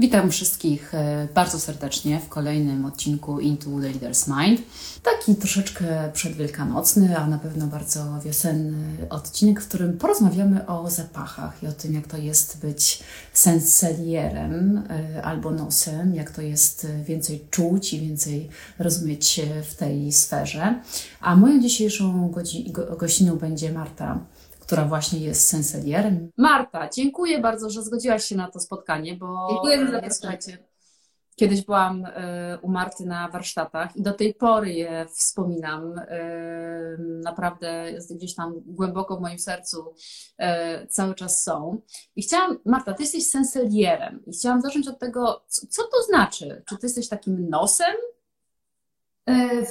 Witam wszystkich e, bardzo serdecznie w kolejnym odcinku Into the Leader's Mind. Taki troszeczkę przedwielkanocny, a na pewno bardzo wiosenny odcinek, w którym porozmawiamy o zapachach i o tym, jak to jest być senselierem e, albo nosem, jak to jest więcej czuć i więcej rozumieć w tej sferze. A moją dzisiejszą gościną będzie Marta która właśnie jest senselierem. Marta, dziękuję bardzo, że zgodziłaś się na to spotkanie, bo dziękuję za zaproszenie. Kiedyś byłam e, u Marty na warsztatach i do tej pory je wspominam. E, naprawdę gdzieś tam głęboko w moim sercu e, cały czas są. I chciałam, Marta, ty jesteś senselierem i chciałam zacząć od tego, co to znaczy? Czy ty jesteś takim nosem E,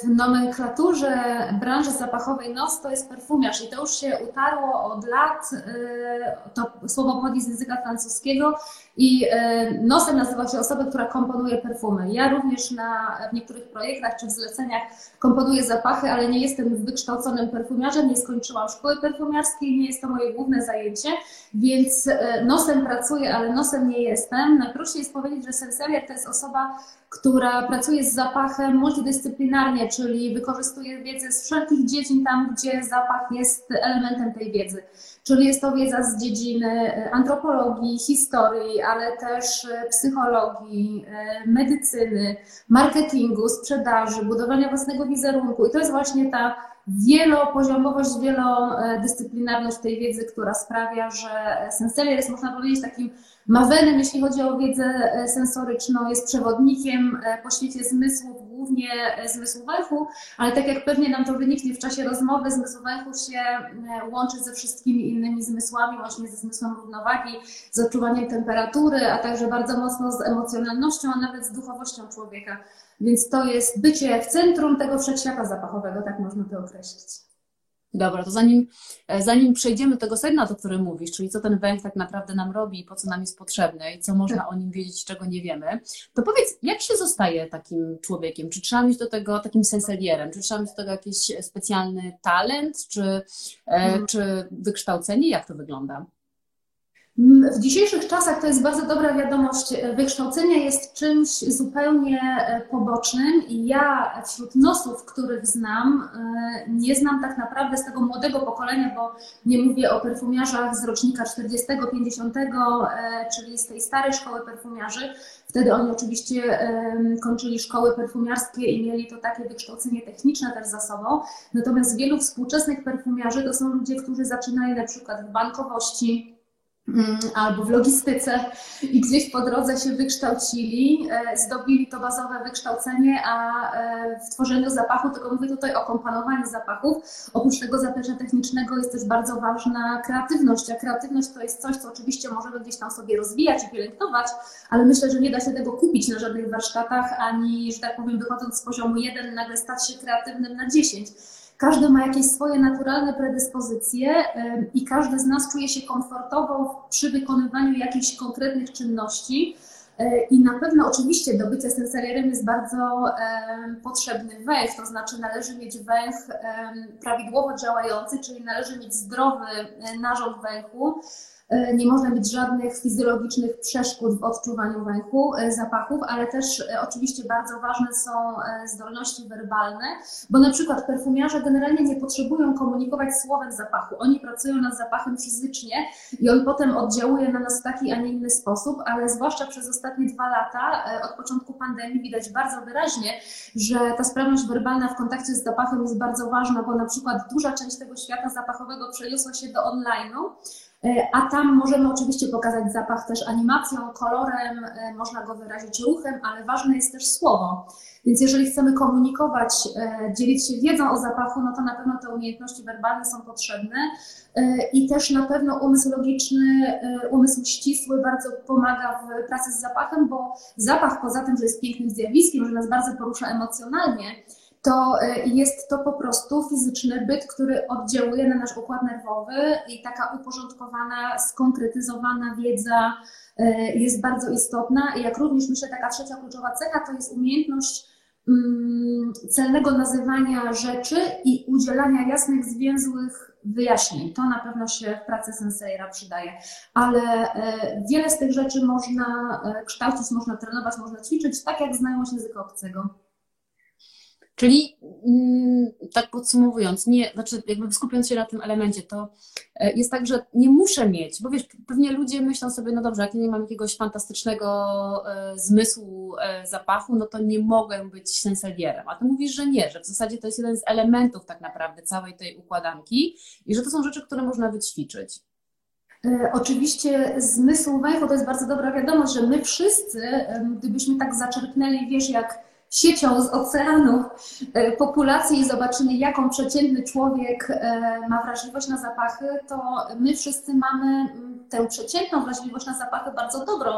w nomenklaturze branży zapachowej NOS to jest perfumiarz i to już się utarło od lat. E, to słowo pochodzi z języka francuskiego i e, nosem nazywa się osoba, która komponuje perfumy. Ja również na, w niektórych projektach czy w zleceniach komponuję zapachy, ale nie jestem wykształconym perfumiarzem, nie skończyłam szkoły perfumiarskiej, nie jest to moje główne zajęcie, więc nosem pracuję, ale nosem nie jestem. Najprościej jest powiedzieć, że senselier to jest osoba, która pracuje z zapachem multidyscyplinarnie, czyli wykorzystuje wiedzę z wszelkich dziedzin tam, gdzie zapach jest elementem tej wiedzy. Czyli jest to wiedza z dziedziny e, antropologii, historii, ale też e, psychologii, e, medycyny, marketingu, sprzedaży, budowania własnego wizerunku. I to jest właśnie ta wielopoziomowość, wielodyscyplinarność tej wiedzy, która sprawia, że Senselier jest, można powiedzieć, takim Mawenem, jeśli chodzi o wiedzę sensoryczną, jest przewodnikiem e, po świecie zmysłów, głównie e, zmysłu węchu, ale tak jak pewnie nam to wyniknie w czasie rozmowy, zmysł węchu się łączy ze wszystkimi innymi zmysłami, właśnie ze zmysłem równowagi, z odczuwaniem temperatury, a także bardzo mocno z emocjonalnością, a nawet z duchowością człowieka. Więc to jest bycie w centrum tego wszechświata zapachowego, tak można to określić. Dobra, to zanim, e, zanim przejdziemy do tego sedna, o którym mówisz, czyli co ten węch tak naprawdę nam robi i po co nam jest potrzebny i co można o nim wiedzieć, czego nie wiemy, to powiedz, jak się zostaje takim człowiekiem? Czy trzeba mieć do tego takim senselierem? Czy trzeba mieć do tego jakiś specjalny talent, czy, e, mhm. czy wykształcenie? Jak to wygląda? W dzisiejszych czasach to jest bardzo dobra wiadomość. Wykształcenie jest czymś zupełnie e, pobocznym i ja wśród nosów, których znam, e, nie znam tak naprawdę z tego młodego pokolenia, bo nie mówię o perfumiarzach z rocznika 40-50, e, czyli z tej starej szkoły perfumiarzy. Wtedy oni oczywiście kończyli szkoły perfumiarskie i mieli to takie wykształcenie techniczne też za sobą. Natomiast wielu współczesnych perfumiarzy to są ludzie, którzy zaczynają na przykład w bankowości, Mm, albo w logistyce i gdzieś po drodze się wykształcili, e, zdobili to bazowe wykształcenie, a e, w tworzeniu zapachu, tylko mówię tutaj o komponowaniu zapachów, oprócz tego zaplecza technicznego jest też bardzo ważna kreatywność, a kreatywność to jest coś, co oczywiście możemy gdzieś tam sobie rozwijać i pielęgnować, ale myślę, że nie da się tego kupić na żadnych warsztatach, ani, że tak powiem, wychodząc z poziomu 1, nagle stać się kreatywnym na 10 każdy ma jakieś swoje naturalne predyspozycje i każdy z nas czuje się komfortowo przy wykonywaniu jakichś konkretnych czynności. E, I na pewno oczywiście do bycia sensorierem jest bardzo potrzebny węch, to znaczy należy mieć węch prawidłowo działający, czyli należy mieć zdrowy e, narząd węchu, E, nie można mieć żadnych fizjologicznych przeszkód w odczuwaniu węchu, e, zapachów, ale też e, oczywiście bardzo ważne są zdolności werbalne, bo na przykład perfumiarze generalnie nie potrzebują komunikować słowem zapachu. Oni pracują nad zapachem fizycznie i on potem oddziałuje na nas w taki, a nie inny sposób, ale zwłaszcza przez ostatnie dwa lata, od początku pandemii widać bardzo wyraźnie, że ta sprawność werbalna w kontakcie z zapachem jest bardzo ważna, bo na przykład duża część tego świata zapachowego przeniosła się do online'u, E, a tam możemy oczywiście pokazać zapach też animacją, kolorem, e, można go wyrazić ruchem, ale ważne jest też słowo. Więc jeżeli chcemy komunikować, e, dzielić się wiedzą o zapachu, no to na pewno te umiejętności werbalne są potrzebne i też na pewno umysł logiczny, umysł ścisły bardzo pomaga w pracy z zapachem, bo zapach poza tym, że jest pięknym zjawiskiem, że nas bardzo porusza emocjonalnie, to e, jest to po prostu fizyczny byt, który oddziałuje na nasz układ nerwowy i taka uporządkowana, skonkretyzowana wiedza e, jest bardzo istotna. I jak również myślę, taka trzecia kluczowa cecha to jest umiejętność mm, celnego nazywania rzeczy i udzielania jasnych, zwięzłych wyjaśnień. To na pewno się w pracy sensejera przydaje, ale e, wiele z tych rzeczy można e, kształcić, można trenować, można ćwiczyć, tak jak znajomość języka obcego. Czyli mm, tak podsumowując, nie, znaczy jakby skupiąc się na tym elemencie, to e, jest tak, że nie muszę mieć, bo wiesz, pewnie ludzie myślą sobie, no dobrze, jak ja nie mam jakiegoś fantastycznego e, zmysłu e, zapachu, no to nie mogę być senselierem. A ty mówisz, że nie, że w zasadzie to jest jeden z elementów tak naprawdę całej tej układanki i że to są rzeczy, które można wyćwiczyć. Oczywiście zmysł węchu to jest bardzo dobra wiadomość, że my wszyscy, gdybyśmy tak zaczerpnęli, wiesz, jak siecią z oceanu e, populacji i zobaczymy, jaką przeciętny człowiek e, ma wrażliwość na zapachy, to my wszyscy mamy mm, tę przeciętną wrażliwość na zapachy bardzo dobrą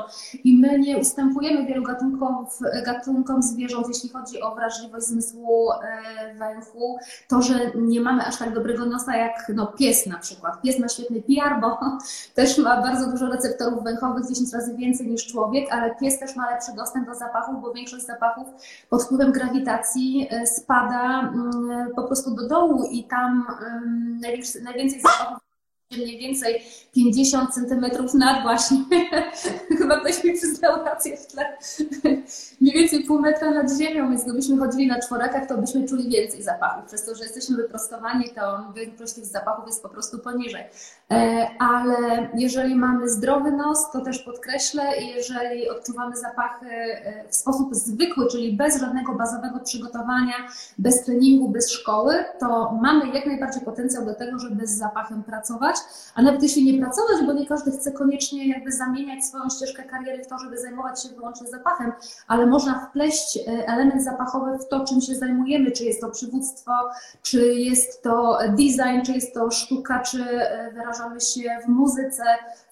i my nie ustępujemy wielu gatunków, gatunkom zwierząt, jeśli chodzi o wrażliwość zmysłu e, węchu. To, że nie mamy aż tak dobrego nosa jak no, pies na przykład. Pies ma świetny PR, bo też ma bardzo dużo receptorów węchowych, 10 razy więcej niż człowiek, ale pies też ma lepszy dostęp do zapachów, bo większość zapachów pod wpływem grawitacji e, spada mm, po prostu do dołu i tam najwięcej zapachów mniej więcej 50 centymetrów nad właśnie. Chyba ktoś mi przyznał rację w tle. mniej więcej pół metra nad ziemią, więc gdybyśmy chodzili na czworakach, to byśmy czuli więcej zapachów. Przez to, że jesteśmy wyprostowani, to większość tych zapachów jest po prostu poniżej. E, ale jeżeli mamy zdrowy nos, to też podkreślę, jeżeli odczuwamy zapachy e, w sposób zwykły, czyli bez żadnego bazowego przygotowania, bez treningu, bez szkoły, to mamy jak najbardziej potencjał do tego, żeby z zapachem pracować a nawet jeśli nie pracować, bo nie każdy chce koniecznie jakby zamieniać swoją ścieżkę kariery w to, żeby zajmować się wyłącznie zapachem, ale można wpleść e, element zapachowy w to, czym się zajmujemy, czy jest to przywództwo, czy jest to design, czy jest to sztuka, czy e, wyrażamy się w muzyce,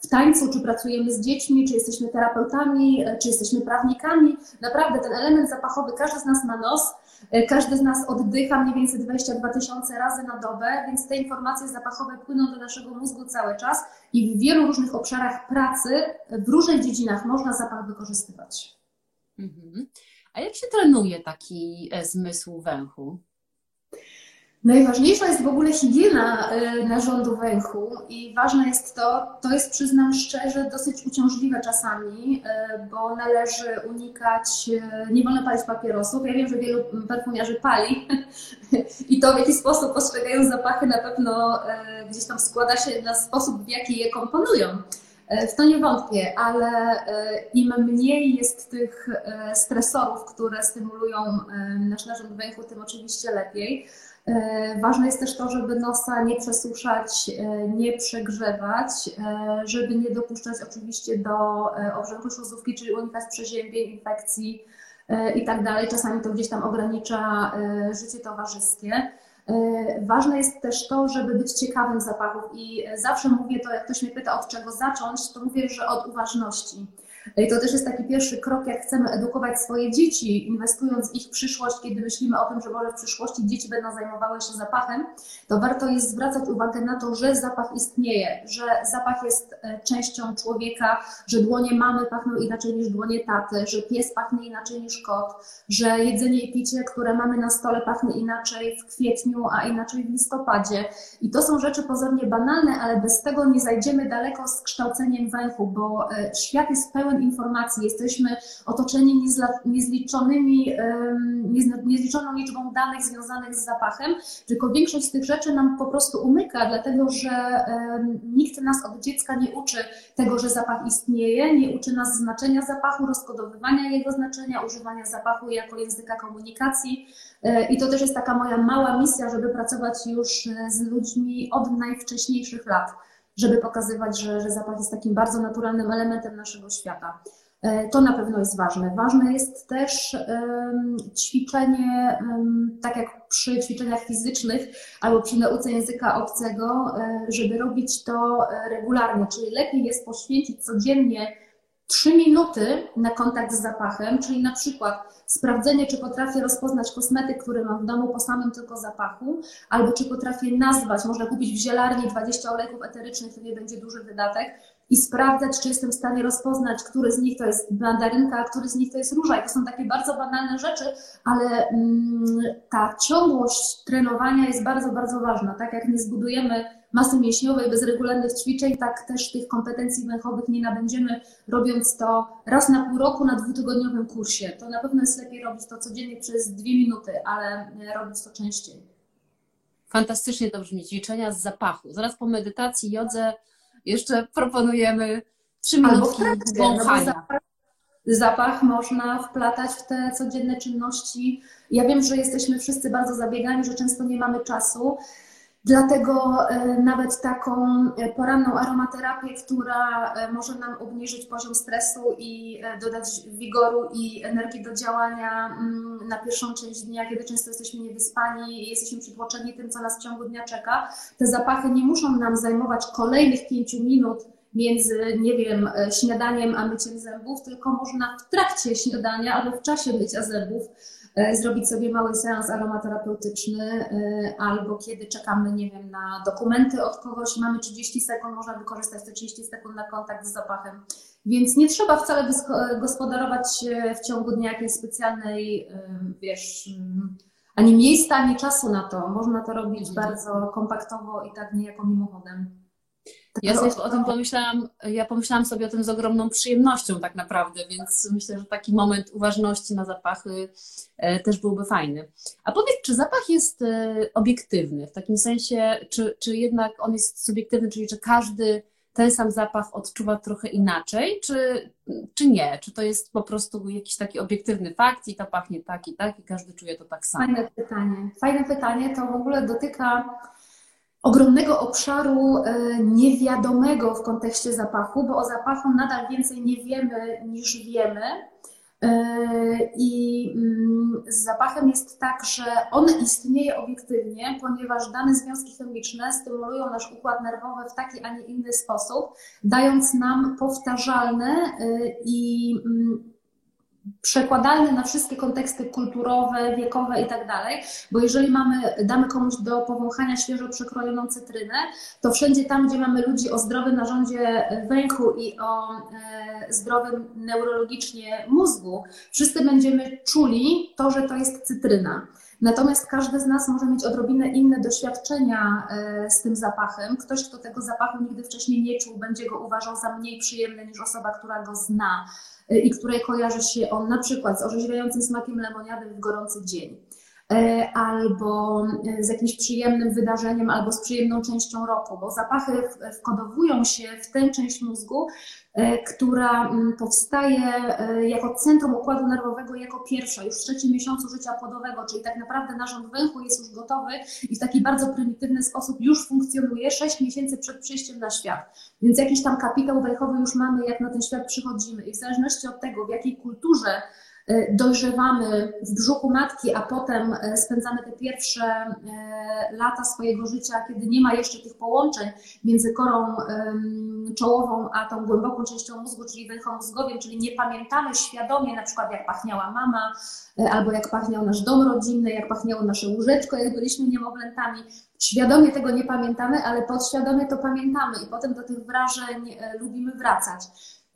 w tańcu, czy pracujemy z dziećmi, czy jesteśmy terapeutami, e, czy jesteśmy prawnikami. Naprawdę ten element zapachowy, każdy z nas ma nos, każdy z nas oddycha mniej więcej 22 tysiące razy na dobę, więc te informacje zapachowe płyną do naszego mózgu cały czas i w wielu różnych obszarach pracy, w różnych dziedzinach można zapach wykorzystywać. Mhm. A jak się trenuje taki e, zmysł węchu? Najważniejsza jest w ogóle higiena e, narządu węchu i ważne jest to, to jest przyznam szczerze dosyć uciążliwe czasami, e, bo należy unikać, e, nie wolno palić papierosów. Ja wiem, że wielu perfumierzy pali i to w jaki sposób postrzegają zapachy na pewno gdzieś tam składa się na sposób, w jaki je komponują. W to nie wątpię, ale im mniej jest tych stresorów, które stymulują nasz narząd węchu, tym oczywiście lepiej. E, ważne jest też to, żeby nosa nie przesuszać, e, nie przegrzewać, e, żeby nie dopuszczać oczywiście do obrzęku śluzówki, czyli unikać przeziębień, infekcji i tak. Czasami to gdzieś tam ogranicza życie towarzyskie. Ważne jest też to, żeby być ciekawym zapachów i zawsze mówię to, jak ktoś mnie pyta od czego zacząć, to mówię, że od uważności. To też jest taki pierwszy krok, jak chcemy edukować swoje dzieci, inwestując w ich przyszłość, kiedy myślimy o tym, że może w przyszłości dzieci będą zajmowały się zapachem, to warto jest zwracać uwagę na to, że zapach istnieje, że zapach jest e, częścią człowieka, że dłonie mamy pachną inaczej niż dłonie taty, że pies pachnie inaczej niż kot, że jedzenie i picie, które mamy na stole pachnie inaczej w kwietniu, a inaczej w listopadzie. I to są rzeczy pozornie banalne, ale bez tego nie zajdziemy daleko z kształceniem węchu, bo e, świat jest pełen informacji, jesteśmy otoczeni niezliczonymi, niezliczoną liczbą danych związanych z zapachem, tylko większość z tych rzeczy nam po prostu umyka, dlatego że nikt nas od dziecka nie uczy tego, że zapach istnieje, nie uczy nas znaczenia zapachu, rozkodowywania jego znaczenia, używania zapachu jako języka komunikacji. E, I to też jest taka moja mała misja, żeby pracować już e, z ludźmi od najwcześniejszych lat żeby pokazywać, że, że zapach jest takim bardzo naturalnym elementem naszego świata. E, to na pewno jest ważne. Ważne jest też ćwiczenie, tak jak przy ćwiczeniach fizycznych albo przy nauce języka obcego, e, żeby robić to e, regularnie, czyli lepiej jest poświęcić codziennie 3 minuty na kontakt z zapachem, czyli na przykład sprawdzenie, czy potrafię rozpoznać kosmetyk, który mam w domu po samym tylko zapachu, albo czy potrafię nazwać, można kupić w zielarni 20 olejków eterycznych, to nie będzie duży wydatek, i sprawdzać, czy jestem w stanie rozpoznać, który z nich to jest mandarynka, a który z nich to jest róża. I to są takie bardzo banalne rzeczy, ale mm, ta ciągłość trenowania jest bardzo, bardzo ważna. Tak jak nie zbudujemy masy mięśniowej bez regularnych ćwiczeń, tak też tych kompetencji węchowych nie nabędziemy, robiąc to raz na pół roku na dwutygodniowym kursie. To na pewno jest lepiej robić to codziennie przez dwie minuty, ale robić to częściej. Fantastycznie to brzmi, ćwiczenia z zapachu. Zaraz po medytacji, jodze jeszcze proponujemy trzy minutki wąchania. No zapach można wplatać w te codzienne czynności. Ja wiem, że jesteśmy wszyscy bardzo zabiegani, że często nie mamy czasu. Dlatego e, nawet taką e, poranną aromaterapię, która e, może nam obniżyć poziom stresu i dodać wigoru i energii do działania mm, na pierwszą część dnia, kiedy często jesteśmy niewyspani i jesteśmy przytłoczeni tym, co nas w ciągu dnia czeka. Te zapachy nie muszą nam zajmować kolejnych pięciu minut między, nie wiem, śniadaniem a myciem zębów, tylko można w trakcie śniadania albo w czasie mycia zębów zrobić sobie mały seans aromaterapeutyczny, e, albo kiedy czekamy, nie wiem, na dokumenty od kogoś, mamy 30 sekund, można wykorzystać te 30 sekund na kontakt z zapachem. Więc nie trzeba wcale gospodarować w ciągu dnia jakiejś specjalnej, wiesz, mm, ani miejsca, ani czasu na to. Można to robić mhm. bardzo kompaktowo i tak niejako mimochodem. Ja sobie o tym pomyślałam, ja pomyślałam sobie o tym z ogromną przyjemnością tak naprawdę, więc myślę, że taki moment uważności na zapachy e, też byłby fajny. A powiedz, czy zapach jest e, obiektywny, w takim sensie, czy, czy jednak on jest subiektywny, czyli czy każdy ten sam zapach odczuwa trochę inaczej, czy, czy nie? Czy to jest po prostu jakiś taki obiektywny fakt i to pachnie tak i tak i każdy czuje to tak samo? Fajne pytanie. Fajne pytanie, to w ogóle dotyka ogromnego obszaru e, niewiadomego w kontekście zapachu, bo o zapachu nadal więcej nie wiemy niż wiemy. E, I mm, z zapachem jest tak, że on istnieje obiektywnie, ponieważ dane związki chemiczne stymulują nasz układ nerwowy w taki, a nie inny sposób, dając nam powtarzalne e, i przekładalny na wszystkie konteksty kulturowe, wiekowe i tak dalej, bo jeżeli mamy, damy komuś do powąchania świeżo przekrojoną cytrynę, to wszędzie tam, gdzie mamy ludzi o zdrowym narządzie węchu i o e, zdrowym neurologicznie mózgu, wszyscy będziemy czuli to, że to jest cytryna. Natomiast każdy z nas może mieć odrobinę inne doświadczenia e, z tym zapachem. Ktoś, kto tego zapachu nigdy wcześniej nie czuł, będzie go uważał za mniej przyjemny niż osoba, która go zna e, i której kojarzy się on na przykład z orzeźwiającym smakiem lemoniady w gorący dzień albo z jakimś przyjemnym wydarzeniem, albo z przyjemną częścią roku, bo zapachy wkodowują się w tę część mózgu, E, która mm, powstaje e, jako centrum układu nerwowego jako pierwsza, już w trzecim miesiącu życia płodowego, czyli tak naprawdę narząd węchu jest już gotowy i w taki bardzo prymitywny sposób już funkcjonuje 6 miesięcy przed przyjściem na świat. Więc jakiś tam kapitał węchowy już mamy, jak na ten świat przychodzimy i w zależności od tego, w jakiej kulturze E, dojrzewamy w brzuchu matki, a potem e, spędzamy te pierwsze e, lata swojego życia, kiedy nie ma jeszcze tych połączeń między korą czołową a tą głęboką częścią mózgu, czyli węchomózgowiem, czyli nie pamiętamy świadomie na przykład jak pachniała mama, albo jak pachniał nasz dom rodzinny, jak pachniało nasze łóżeczko, jak byliśmy niemowlętami. Świadomie tego nie pamiętamy, ale podświadomie to pamiętamy i potem do tych wrażeń lubimy wracać.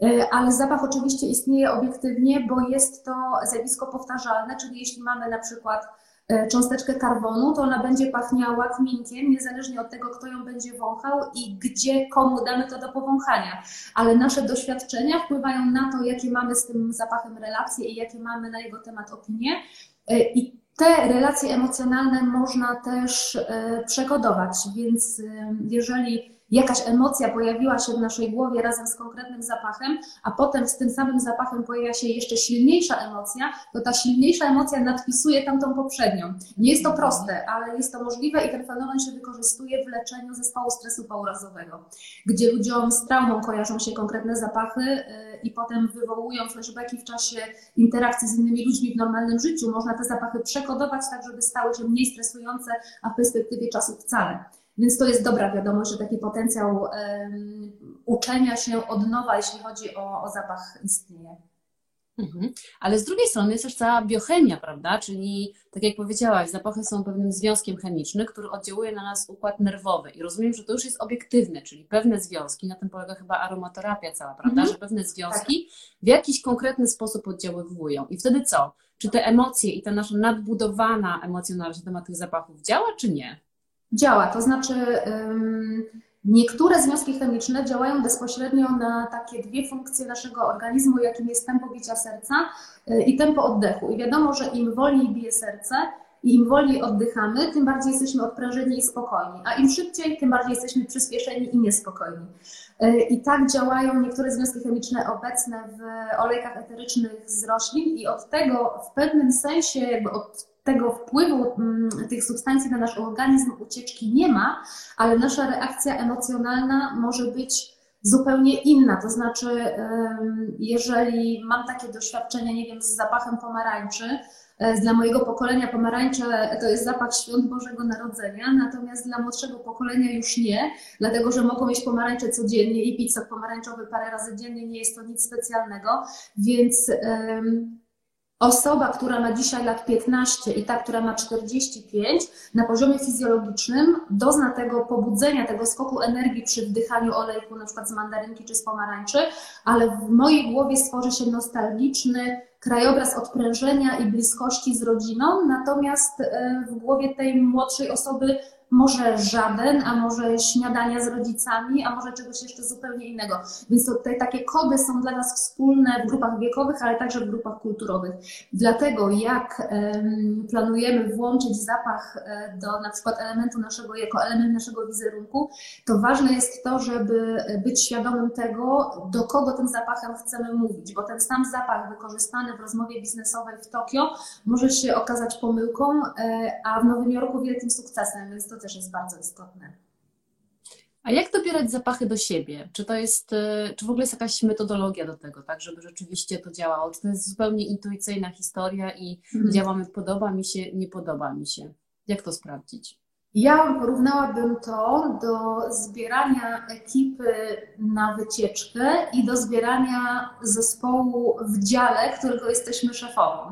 E, ale zapach oczywiście istnieje obiektywnie, bo jest to zjawisko powtarzalne, czyli jeśli mamy na przykład e, cząsteczkę karbonu, to ona będzie pachniała kminkiem, niezależnie od tego, kto ją będzie wąchał i gdzie komu damy to do powąchania. Ale nasze doświadczenia wpływają na to, jakie mamy z tym zapachem relacje i jakie mamy na jego temat opinie. E, I te relacje emocjonalne można też przekodować, więc jeżeli jakaś emocja pojawiła się w naszej głowie razem z konkretnym zapachem, a potem z tym samym zapachem pojawia się jeszcze silniejsza emocja, to ta silniejsza emocja nadpisuje tamtą poprzednią. Nie jest to mhm. proste, ale jest to możliwe i ten fenomen się wykorzystuje w leczeniu zespołu stresu pourazowego, gdzie ludziom z traumą kojarzą się konkretne zapachy y, i potem wywołują flashbacki w czasie interakcji z innymi ludźmi w normalnym życiu. Można te zapachy przekodować tak, żeby stały się mniej stresujące, a w perspektywie czasu wcale. Więc to jest dobra wiadomość, że taki potencjał um, uczenia się od nowa, jeśli chodzi o, o zapach, istnieje. Mhm. Ale z drugiej strony jest też cała biochemia, prawda? Czyli, tak jak powiedziałaś, zapachy są pewnym związkiem chemicznym, który oddziałuje na nas układ nerwowy. I rozumiem, że to już jest obiektywne, czyli pewne związki, na tym polega chyba aromaterapia cała, prawda? Mhm. Że pewne związki tak. w jakiś konkretny sposób oddziaływują. I wtedy co? Czy te emocje i ta nasza nadbudowana emocjonalność na temat tych zapachów działa, czy nie? Działa, to znaczy niektóre związki chemiczne działają bezpośrednio na takie dwie funkcje naszego organizmu, jakim jest tempo bicia serca y, i tempo oddechu. I wiadomo, że im wolniej bije serce, i im wolniej oddychamy, tym bardziej jesteśmy odprężeni i spokojni, a im szybciej, tym bardziej jesteśmy przyspieszeni i niespokojni. Y, I tak działają niektóre związki chemiczne obecne w olejkach eterycznych z roślin i od tego w pewnym sensie, jakby od tego wpływu mm, tych substancji na nasz organizm ucieczki nie ma, ale nasza reakcja emocjonalna może być zupełnie inna. To znaczy, jeżeli mam takie doświadczenie, nie wiem, z zapachem pomarańczy, e, dla mojego pokolenia pomarańcze to jest zapach świąt Bożego Narodzenia, natomiast dla młodszego pokolenia już nie, dlatego że mogą mieć pomarańcze codziennie i pić sok pomarańczowy parę razy dziennie, nie jest to nic specjalnego, więc osoba, która ma dzisiaj lat 15 i ta, która ma 45, na poziomie fizjologicznym dozna tego pobudzenia, tego skoku energii przy wdychaniu olejku, na przykład z mandarynki czy z pomarańczy, ale w mojej głowie stworzy się nostalgiczny krajobraz odprężenia i bliskości z rodziną, natomiast e, w głowie tej młodszej osoby może żaden, a może śniadania z rodzicami, a może czegoś jeszcze zupełnie innego. Więc tutaj takie kody są dla nas wspólne w grupach wiekowych, ale także w grupach kulturowych. Dlatego jak planujemy włączyć zapach e, do na przykład elementu naszego, jako element naszego wizerunku, to ważne jest to, żeby być świadomym tego, do kogo tym zapachem chcemy mówić, bo ten sam zapach wykorzystany w rozmowie biznesowej w Tokio może się okazać pomyłką, e, a w Nowym Jorku wielkim sukcesem, więc to też jest bardzo istotne. A jak dobierać zapachy do siebie? Czy to jest, y, czy w ogóle jest jakaś metodologia do tego, tak, żeby rzeczywiście to działało? Czy to jest zupełnie intuicyjna historia i mhm. działamy, podoba mi się, nie podoba mi się? Jak to sprawdzić? Ja porównałabym to do zbierania ekipy na wycieczkę i do zbierania zespołu w dziale, którego jesteśmy szefową.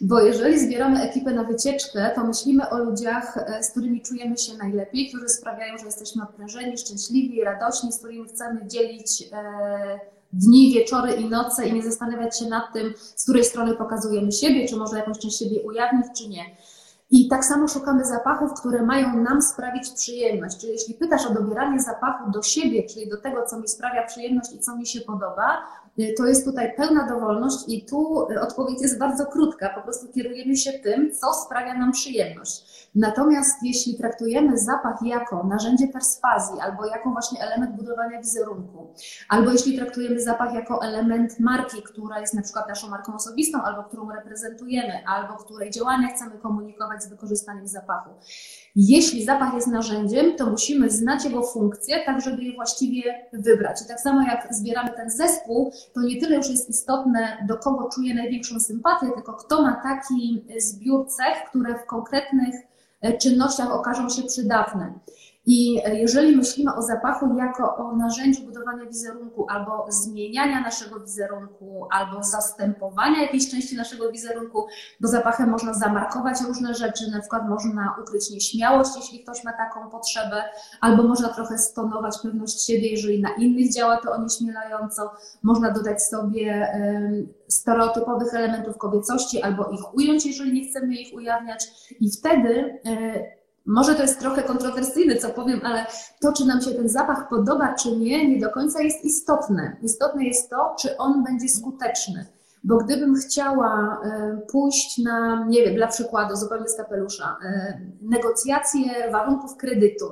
Bo jeżeli zbieramy ekipę na wycieczkę, to myślimy o ludziach, e, z którymi czujemy się najlepiej, którzy sprawiają, że jesteśmy odprężeni, szczęśliwi, radośni, z którymi chcemy dzielić e, dni, wieczory i noce i nie zastanawiać się nad tym, z której strony pokazujemy siebie, czy można jakąś część siebie ujawnić, czy nie. I tak samo szukamy zapachów, które mają nam sprawić przyjemność. Czyli jeśli pytasz o dobieranie zapachu do siebie, czyli do tego, co mi sprawia przyjemność i co mi się podoba, to jest tutaj pełna dowolność i tu y, odpowiedź jest bardzo krótka. Po prostu kierujemy się tym, co sprawia nam przyjemność. Natomiast jeśli traktujemy zapach jako narzędzie perswazji albo jako właśnie element budowania wizerunku, albo jeśli traktujemy zapach jako element marki, która jest na przykład naszą marką osobistą, albo którą reprezentujemy, albo której działania chcemy komunikować z wykorzystaniem zapachu. Jeśli zapach jest narzędziem, to musimy znać jego funkcję, tak żeby je właściwie wybrać. I tak samo jak zbieramy ten zespół, to nie tyle już jest istotne, do kogo czuję największą sympatię, tylko kto ma taki zbiór cech, które w konkretnych E, czynnościach okażą się przydatne. I jeżeli myślimy o zapachu jako o narzędziu budowania wizerunku, albo zmieniania naszego wizerunku, albo zastępowania jakiejś części naszego wizerunku, bo zapachem można zamarkować różne rzeczy, na przykład można ukryć nieśmiałość, jeśli ktoś ma taką potrzebę, albo można trochę stonować pewność siebie, jeżeli na innych działa to onieśmielająco, można dodać sobie stereotypowych elementów kobiecości, albo ich ująć, jeżeli nie chcemy ich ujawniać, i wtedy e, może to jest trochę kontrowersyjne, co powiem, ale to, czy nam się ten zapach podoba, czy nie, nie do końca jest istotne. Istotne jest to, czy on będzie skuteczny. Bo gdybym chciała e, pójść na, nie wiem, dla przykładu, zupełnie z kapelusza, e, negocjacje warunków kredytu,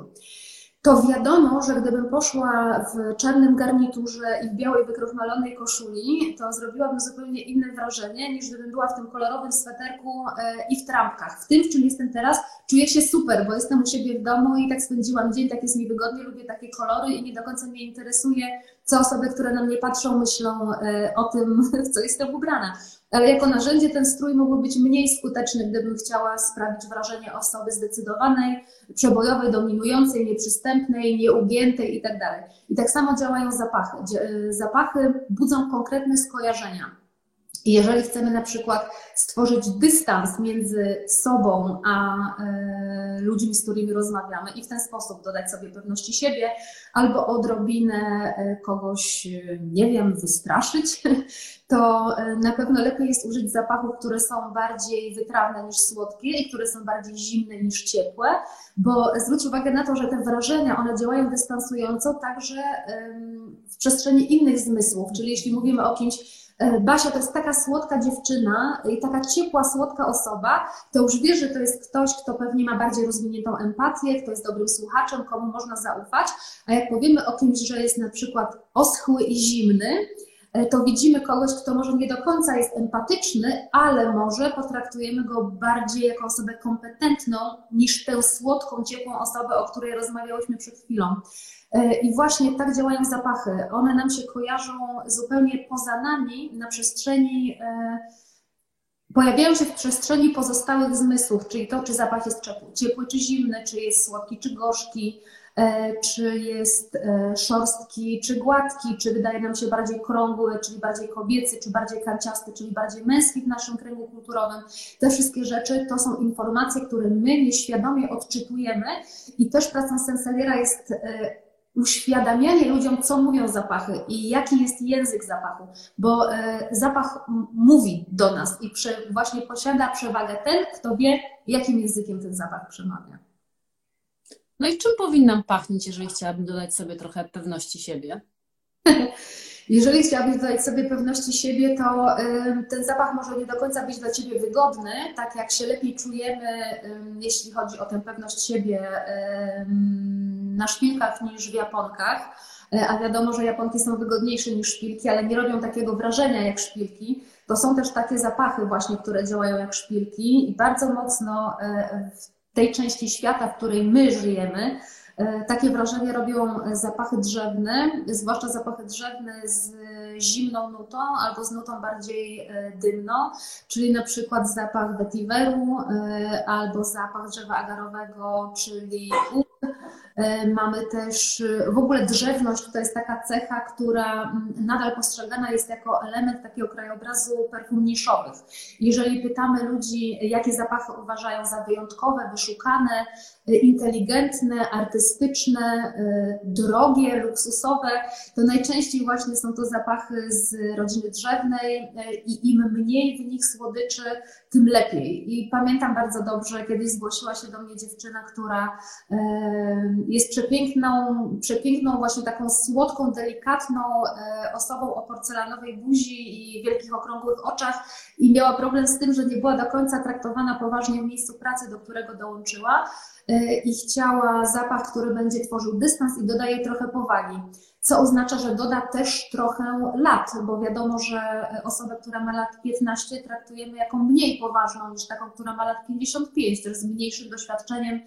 to wiadomo, że gdybym poszła w czarnym garniturze i w białej wykrochmalonej koszuli, to zrobiłabym zupełnie inne wrażenie, niż gdybym była w tym kolorowym sweterku e, i w trampkach. W tym, w czym jestem teraz, czuję się super, bo jestem u siebie w domu i tak spędziłam dzień, tak jest mi wygodnie, lubię takie kolory i nie do końca mnie interesuje, co osoby, które na mnie patrzą, myślą e, o tym, w co jestem ubrana ale jako narzędzie ten strój mógłby być mniej skuteczny, gdybym chciała sprawić wrażenie osoby zdecydowanej, przebojowej, dominującej, nieprzystępnej, nieugiętej itd. I tak samo działają zapachy. Zapachy budzą konkretne skojarzenia. I jeżeli chcemy na przykład stworzyć dystans między sobą a e, ludźmi, z którymi rozmawiamy i w ten sposób dodać sobie pewności siebie albo odrobinę e, kogoś, e, nie wiem, wystraszyć, to na pewno lepiej jest użyć zapachów, które są bardziej wytrawne niż słodkie i które są bardziej zimne niż ciepłe, bo zwróć uwagę na to, że te wrażenia, one działają dystansująco także w przestrzeni innych zmysłów, czyli jeśli mówimy o kimś, Basia to jest taka słodka dziewczyna i taka ciepła, słodka osoba, to już wiesz, że to jest ktoś, kto pewnie ma bardziej rozwiniętą empatię, kto jest dobrym słuchaczem, komu można zaufać. A jak powiemy o kimś, że jest na przykład oschły i zimny, e, to widzimy kogoś, kto może nie do końca jest empatyczny, ale może potraktujemy go bardziej jako osobę kompetentną niż tę słodką, ciepłą osobę, o której rozmawiałyśmy przed chwilą. E, I właśnie tak działają zapachy. One nam się kojarzą zupełnie poza nami na przestrzeni, e, pojawiają się w przestrzeni pozostałych zmysłów, czyli to, czy zapach jest ciepły, czy zimny, czy jest słodki, czy gorzki, e, czy jest szorstki, czy gładki, czy wydaje nam się bardziej krągły, czyli bardziej kobiecy, czy bardziej kanciasty, czyli bardziej męski w naszym kręgu kulturowym. Te wszystkie rzeczy to są informacje, które my nieświadomie odczytujemy i też pracą sensoriera jest uświadamianie ludziom, co mówią zapachy i jaki jest język zapachu, bo e, zapach mówi do nas i właśnie posiada przewagę ten, kto wie, jakim językiem ten zapach przemawia. No i czym powinnam pachnieć, jeżeli chciałabym dodać sobie trochę pewności siebie? Jeżeli chciałabyś dodać sobie pewności siebie, to ten zapach może nie do końca być dla Ciebie wygodny, tak jak się lepiej czujemy, jeśli chodzi o tę pewność siebie na szpilkach niż w japonkach. E, a wiadomo, że japonki są wygodniejsze niż szpilki, ale nie robią takiego wrażenia jak szpilki. To są też takie zapachy właśnie, które działają jak szpilki i bardzo mocno e, w tej części świata, w której my żyjemy, takie wrażenie robią zapachy drzewne, zwłaszcza zapachy drzewne z zimną nutą albo z nutą bardziej e, dymną, czyli na przykład zapach vetiveru e, albo zapach drzewa agarowego, czyli E, mamy też e, w ogóle drzewność, to jest taka cecha, która mm, nadal postrzegana jest jako element takiego krajobrazu perfum niszowych. Jeżeli pytamy ludzi, jakie zapachy uważają za wyjątkowe, wyszukane, e, inteligentne, artystyczne, drogie, luksusowe, to najczęściej właśnie są to zapachy z rodziny drzewnej i im mniej w nich słodyczy, tym lepiej. I pamiętam bardzo dobrze, kiedyś zgłosiła się do mnie dziewczyna, która jest przepiękną, przepiękną właśnie taką słodką, delikatną e, osobą o porcelanowej buzi i wielkich okrągłych oczach i miała problem z tym, że nie była do końca traktowana poważnie w miejscu pracy, do którego dołączyła e, i chciała zapach, który będzie tworzył dystans i dodaje trochę powagi co oznacza, że doda też trochę lat, bo wiadomo, że osobę, która ma lat 15 traktujemy jako mniej poważną niż taką, która ma lat 55, też z mniejszym doświadczeniem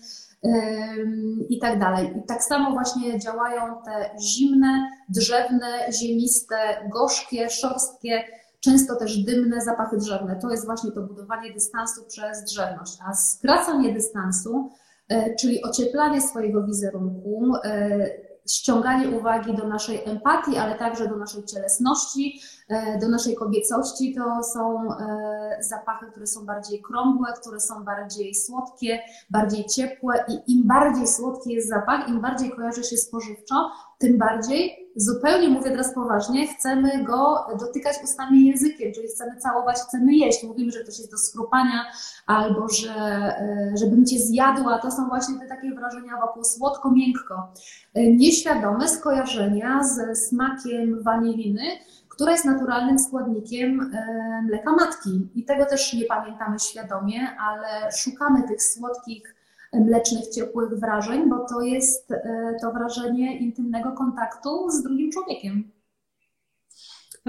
i tak dalej. I tak samo właśnie działają te zimne, drzewne, ziemiste, gorzkie, szorstkie, często też dymne zapachy drzewne. To jest właśnie to budowanie dystansu przez drzewność. A skracanie dystansu, e, czyli ocieplanie swojego wizerunku, e, ściąganie uwagi do naszej empatii, ale także do naszej cielesności, e, do naszej kobiecości. To są e, zapachy, które są bardziej krągłe, które są bardziej słodkie, bardziej ciepłe i im bardziej słodki jest zapach, im bardziej kojarzy się spożywczo, tym bardziej, zupełnie mówię teraz poważnie, chcemy go dotykać ustami językiem, czyli chcemy całować, chcemy jeść. Mówimy, że ktoś jest do skrupania albo że e, żebym cię zjadła. To są właśnie te takie wrażenia wokół słodko-miękko. E, nieświadome skojarzenia ze smakiem waniliny, która jest naturalnym składnikiem e, mleka matki. I tego też nie pamiętamy świadomie, ale szukamy tych słodkich mlecznych, ciepłych wrażeń, bo to jest e, to wrażenie intymnego kontaktu z drugim człowiekiem.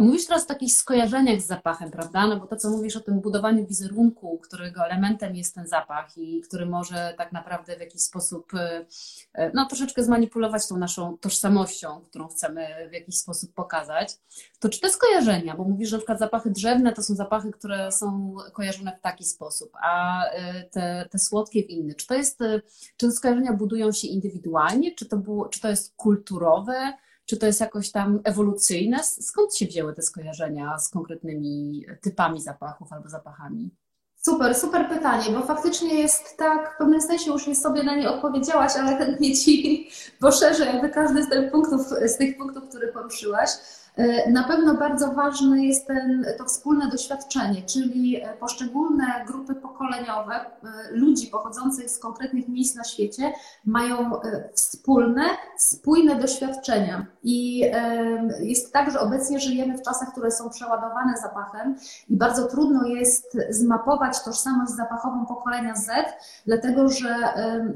Mówisz teraz o takich skojarzeniach z zapachem, prawda? No bo to, co mówisz o tym budowaniu wizerunku, którego elementem jest ten zapach i który może tak naprawdę w jakiś sposób, e, e, no troszeczkę zmanipulować tą naszą tożsamością, którą chcemy w jakiś sposób pokazać, to czy te skojarzenia, bo mówisz, że na przykład zapachy drzewne to są zapachy, które są kojarzone w taki sposób, a e, te, te słodkie w inny, czy to jest, czy te skojarzenia budują się indywidualnie, czy to, było, czy to jest kulturowe, Czy to jest jakoś tam ewolucyjne? Skąd się wzięły te skojarzenia z konkretnymi typami zapachów albo zapachami? Super, super pytanie, bo faktycznie jest tak, w pewnym sensie już sobie na nie odpowiedziałaś, ale chętnie Ci poszerzę jakby każdy z tych punktów, z tych punktów, które poruszyłaś. E, na pewno bardzo ważne jest ten, to wspólne doświadczenie, czyli e, poszczególne grupy pokoleniowe e, ludzi pochodzących z konkretnych miejsc na świecie mają wspólne, spójne doświadczenia. I jest tak, że obecnie żyjemy w czasach, które są przeładowane zapachem i bardzo trudno jest zmapować tożsamość zapachową pokolenia Z, dlatego że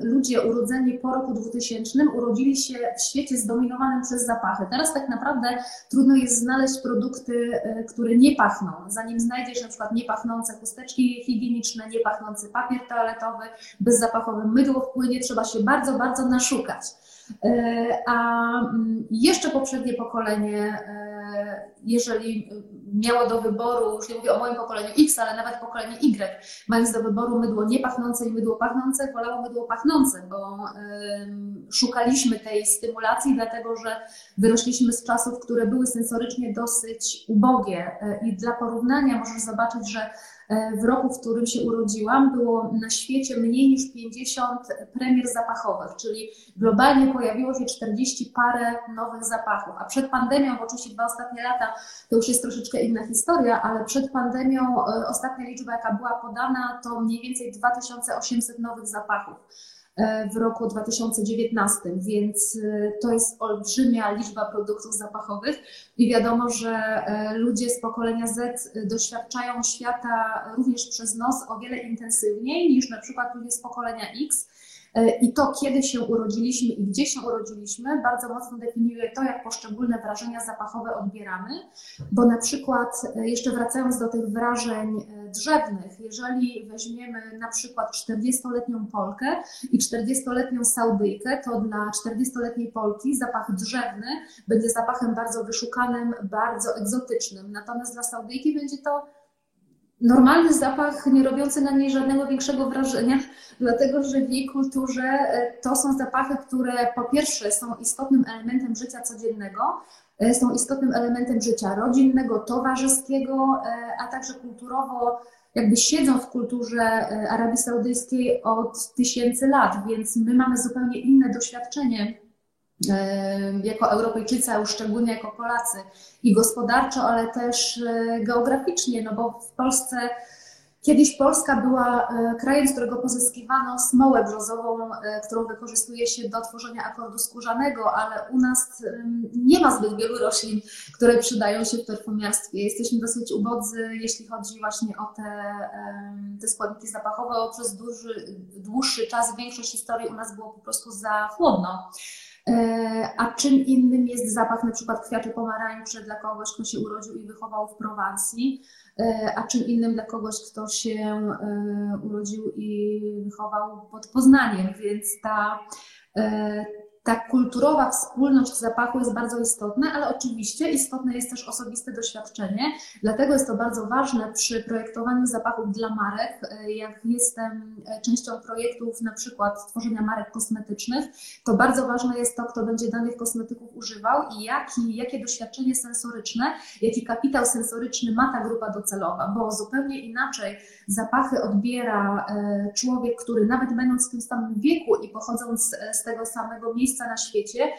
ludzie urodzeni po roku 2000 urodzili się w świecie zdominowanym przez zapachy. Teraz tak naprawdę trudno trudno jest znaleźć produkty, e, które nie pachną. Zanim znajdziesz na przykład niepachnące chusteczki higieniczne, niepachnący papier toaletowy, bezzapachowe mydło w płynie, trzeba się bardzo, bardzo naszukać. E, a mm, jeszcze poprzednie pokolenie, e, jeżeli miało do wyboru, już nie mówię o moim pokoleniu X, ale nawet pokolenie Y, mając do wyboru mydło niepachnące i mydło pachnące, wolało mydło pachnące, bo szukaliśmy tej stymulacji, dlatego że wyrośliśmy z czasów, które były sensorycznie dosyć ubogie. E, I dla porównania możesz zobaczyć, że w roku, w którym się urodziłam, było na świecie mniej niż 50 premier zapachowych, czyli globalnie pojawiło się 40 parę nowych zapachów. A przed pandemią, bo oczywiście dwa ostatnie lata to już jest troszeczkę inna historia, ale przed pandemią e, ostatnia liczba, jaka była podana, to mniej więcej 2800 nowych zapachów. E, w roku 2019, więc e, to jest olbrzymia liczba produktów zapachowych i wiadomo, że e, ludzie z pokolenia Z doświadczają świata również przez nos o wiele intensywniej niż na przykład ludzie z pokolenia X I to, kiedy się urodziliśmy i gdzie się urodziliśmy, bardzo mocno definiuje to, jak poszczególne wrażenia zapachowe odbieramy, bo na przykład, e, jeszcze wracając do tych wrażeń e, drzewnych, jeżeli weźmiemy na przykład 40-letnią Polkę i 40-letnią Saudyjkę, to dla 40-letniej Polki zapach drzewny będzie zapachem bardzo wyszukanym, bardzo egzotycznym, natomiast dla Saudyjki będzie to normalny zapach, nie robiący na niej żadnego większego wrażenia, dlatego że w jej kulturze e, to są zapachy, które po pierwsze są istotnym elementem życia codziennego, e, są istotnym elementem życia rodzinnego, towarzyskiego, e, a także kulturowo jakby siedzą w kulturze Arabii Saudyjskiej od tysięcy lat, więc my mamy zupełnie inne doświadczenie jako Europejczycy, a już szczególnie jako Polacy i gospodarczo, ale też e, geograficznie, no bo w Polsce Kiedyś Polska była e, krajem, z którego pozyskiwano smołę brzozową, e, którą wykorzystuje się do tworzenia akordu skórzanego, ale u nas nie ma zbyt wielu roślin, które przydają się w perfumiarstwie. Jesteśmy dosyć ubodzy, jeśli chodzi właśnie o te, te składniki zapachowe. Przez dłuższy, dłuższy czas, większość historii u nas było po prostu za chłodno. E, a czym innym jest zapach na przykład kwiatu pomarańczy dla kogoś, kto się urodził i wychował w Prowansji, e, a czym innym dla kogoś, kto się e, urodził i wychował pod Poznaniem, więc ta ta kulturowa wspólność zapachu jest bardzo istotna, ale oczywiście istotne jest też osobiste doświadczenie. Dlatego jest to bardzo ważne przy projektowaniu zapachów dla marek. Jak jestem częścią projektów, na przykład tworzenia marek kosmetycznych, to bardzo ważne jest to, kto będzie danych kosmetyków używał i jaki, jakie doświadczenie sensoryczne, jaki kapitał sensoryczny ma ta grupa docelowa, bo zupełnie inaczej zapachy odbiera e, człowiek, który nawet będąc w tym samym wieku i pochodząc z tego samego miejsca, miejsca na świecie,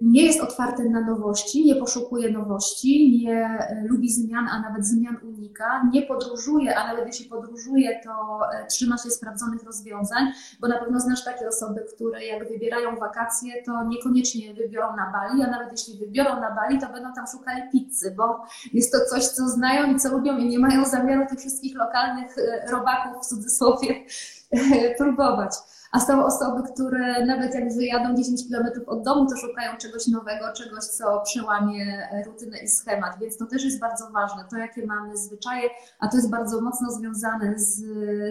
nie jest otwarty na nowości, nie poszukuje nowości, nie e, lubi zmian, a nawet zmian unika, nie podróżuje, a nawet jeśli podróżuje, to e, trzyma się sprawdzonych rozwiązań, bo na pewno znasz takie osoby, które jak wybierają wakacje, to niekoniecznie wybiorą na Bali, a nawet jeśli wybiorą na Bali, to będą tam szukali pizzy, bo jest to coś, co znają i co lubią i nie mają zamiaru tych wszystkich lokalnych e, robaków w cudzysłowie próbować a są osoby, które nawet jak wyjadą 10 km od domu, to szukają czegoś nowego, czegoś, co przełamie rutynę i schemat, więc to też jest bardzo ważne, to jakie mamy zwyczaje, a to jest bardzo mocno związane z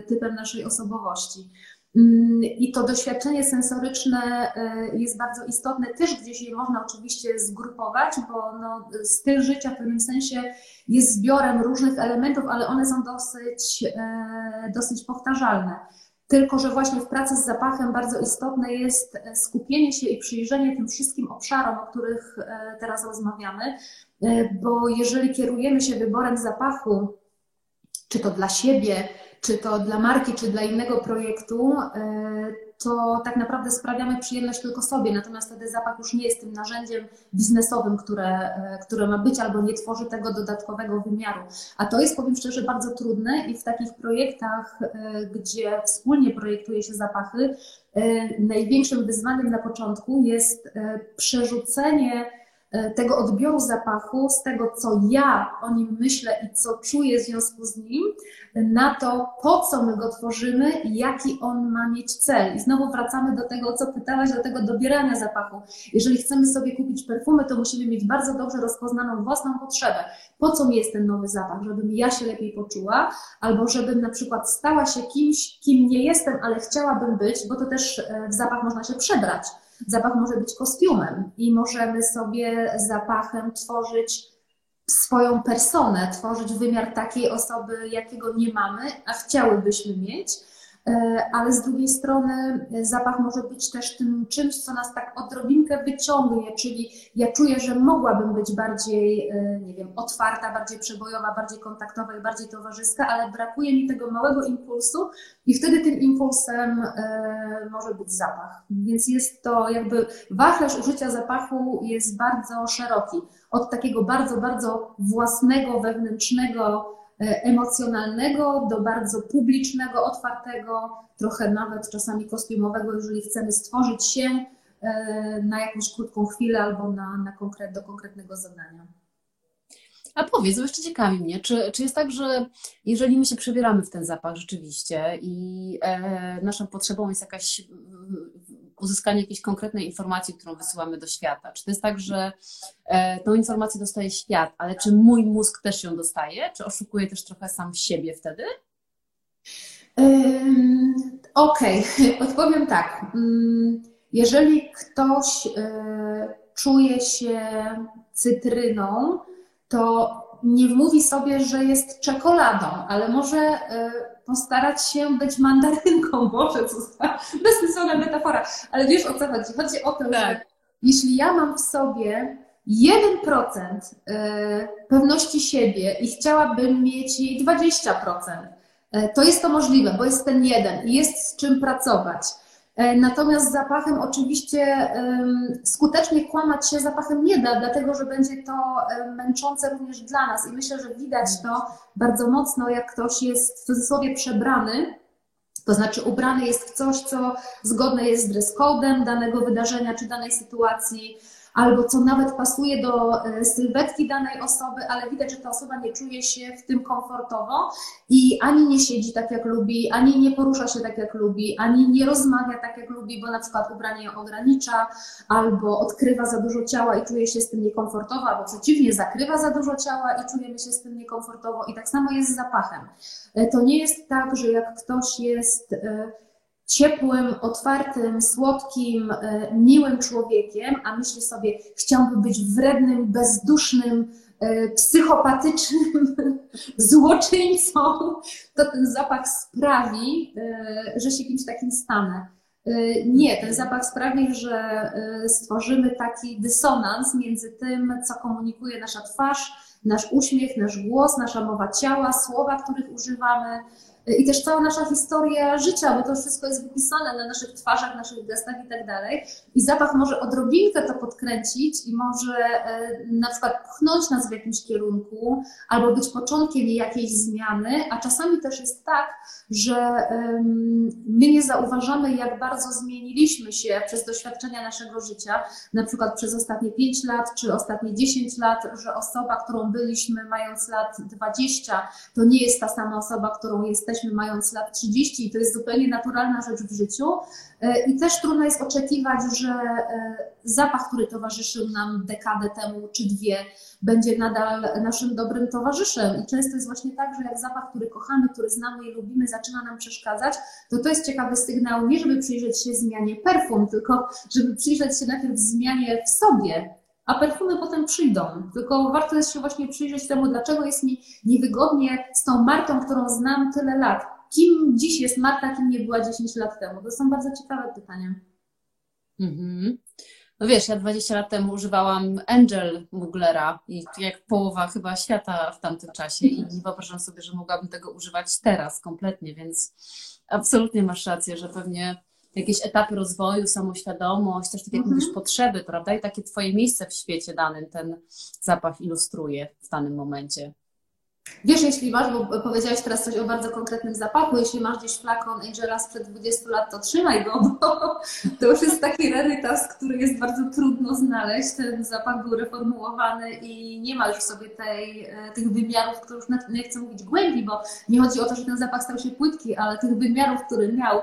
typem naszej osobowości. Mm, I to doświadczenie sensoryczne e, jest bardzo istotne, też gdzieś je można oczywiście zgrupować, bo no, styl życia w pewnym sensie jest zbiorem różnych elementów, ale one są dosyć, e, dosyć powtarzalne. Tylko że właśnie w pracy z zapachem bardzo istotne jest skupienie się i przyjrzenie tym wszystkim obszarom, o których teraz rozmawiamy, bo jeżeli kierujemy się wyborem zapachu, czy to dla siebie, czy to dla marki, czy dla innego projektu, to tak naprawdę sprawiamy przyjemność tylko sobie, natomiast wtedy zapach już nie jest tym narzędziem biznesowym, które, e, które ma być, albo nie tworzy tego dodatkowego wymiaru. A to jest, powiem szczerze, bardzo trudne i w takich projektach, e, gdzie wspólnie projektuje się zapachy, e, największym wyzwaniem na początku jest przerzucenie tego odbioru zapachu, z tego, co ja o nim myślę i co czuję w związku z nim, na to, po co my go tworzymy i jaki on ma mieć cel. I znowu wracamy do tego, co pytałaś, do tego dobierania zapachu. Jeżeli chcemy sobie kupić perfumy, to musimy mieć bardzo dobrze rozpoznaną własną potrzebę. Po co mi jest ten nowy zapach? Żebym ja się lepiej poczuła, albo żebym na przykład stała się kimś, kim nie jestem, ale chciałabym być, bo to też e, w zapach można się przebrać. Zapach może być kostiumem i możemy sobie zapachem tworzyć swoją personę, tworzyć wymiar takiej osoby, jakiego nie mamy, a chciałybyśmy mieć. E, ale z drugiej strony zapach może być też tym czymś, co nas tak odrobinkę wyciągnie, czyli ja czuję, że mogłabym być bardziej, e, nie wiem, otwarta, bardziej przebojowa, bardziej kontaktowa i bardziej towarzyska, ale brakuje mi tego małego impulsu i wtedy tym impulsem e, może być zapach. Więc jest to jakby wachlarz użycia zapachu jest bardzo szeroki. Od takiego bardzo, bardzo własnego, wewnętrznego, E, emocjonalnego do bardzo publicznego, otwartego, trochę nawet czasami kostiumowego, jeżeli chcemy stworzyć się e, na jakąś krótką chwilę albo na, na konkret, do konkretnego zadania. A powiedz, bo jeszcze ciekawi mnie, czy, czy jest tak, że jeżeli my się przebieramy w ten zapach rzeczywiście i e, naszą potrzebą jest jakaś uzyskanie jakiejś konkretnej informacji, którą wysyłamy do świata? Czy to jest tak, że e, tą informację dostaje świat, ale czy mój mózg też ją dostaje? Czy oszukuje też trochę sam siebie wtedy? Okej, okay. odpowiem tak. Mm, jeżeli ktoś e, czuje się cytryną, to nie mówi sobie, że jest czekoladą, ale może e, postarać się być mandarynką, może to bezsensowna metafora, ale wiesz o co chodzi? Chodzi o to, tak. że jeśli ja mam w sobie 1% e, pewności siebie i chciałabym mieć jej 20%, e, to jest to możliwe, bo jest ten jeden i jest z czym pracować. E, natomiast zapachem oczywiście skutecznie kłamać się zapachem nie da, dlatego że będzie to męczące również dla nas. I myślę, że widać to bardzo mocno, jak ktoś jest w cudzysłowie przebrany, to znaczy ubrany jest w coś, co zgodne jest z dress danego wydarzenia czy danej sytuacji albo co nawet pasuje do e, sylwetki danej osoby, ale widać, że ta osoba nie czuje się w tym komfortowo i ani nie siedzi tak, jak lubi, ani nie porusza się tak, jak lubi, ani nie rozmawia tak, jak lubi, bo na przykład ubranie ją ogranicza, albo odkrywa za dużo ciała i czuje się z tym niekomfortowo, albo przeciwnie, zakrywa za dużo ciała i czujemy się z tym niekomfortowo. I tak samo jest z zapachem. E, to nie jest tak, że jak ktoś jest e, ciepłym, otwartym, słodkim, e, miłym człowiekiem, a myśli sobie, chciałbym być wrednym, bezdusznym, e, psychopatycznym złoczyńcą, to ten zapach sprawi, e, że się kimś takim stanę. Nie, ten zapach sprawi, że stworzymy taki dysonans między tym, co komunikuje nasza twarz, nasz uśmiech, nasz głos, nasza mowa ciała, słowa, których używamy, i też cała nasza historia życia, bo to wszystko jest wypisane na naszych twarzach, naszych gestach i tak dalej. I zapach może odrobinkę to podkręcić i może e, na przykład pchnąć nas w jakimś kierunku albo być początkiem jakiejś zmiany, a czasami też jest tak, że my nie zauważamy, jak bardzo zmieniliśmy się przez doświadczenia naszego życia, na przykład przez ostatnie 5 lat czy ostatnie 10 lat, że osoba, którą byliśmy mając lat 20, to nie jest ta sama osoba, którą jesteśmy jesteśmy mając lat 30 i to jest zupełnie naturalna rzecz w życiu. E, I też trudno jest oczekiwać, że e, zapach, który towarzyszył nam dekadę temu czy dwie, będzie nadal naszym dobrym towarzyszem. I często jest właśnie tak, że jak zapach, który kochamy, który znamy i lubimy, zaczyna nam przeszkadzać, to to jest ciekawy sygnał, nie żeby przyjrzeć się zmianie perfum, tylko żeby przyjrzeć się najpierw zmianie w sobie, a perfumy potem przyjdą. Tylko warto jest się właśnie przyjrzeć temu, dlaczego jest mi niewygodnie z tą marką, którą znam tyle lat. kim dziś jest Marta, kim nie była 10 lat temu? To są bardzo ciekawe pytania. Mhm. No wiesz, ja 20 lat temu używałam Angel Muglera i jak połowa chyba świata w tamtym czasie i nie wyobrażam sobie, że mogłabym tego używać teraz kompletnie, więc absolutnie masz rację, że pewnie jakieś etapy rozwoju, samoświadomość, też tak jak mhm. mówisz, potrzeby, prawda? I takie twoje miejsce w świecie danym ten zapach ilustruje w danym momencie. Wiesz, jeśli masz, bo powiedziałeś teraz coś o bardzo konkretnym zapachu, jeśli masz gdzieś flakon Angela sprzed 20 lat, to trzymaj go, bo to już jest taki rarytas, który jest bardzo trudno znaleźć. Ten zapach był reformułowany i nie ma już sobie tej, e, tych wymiarów, które już nie chcę mówić głębi, bo nie chodzi o to, że ten zapach stał się płytki, ale tych wymiarów, który miał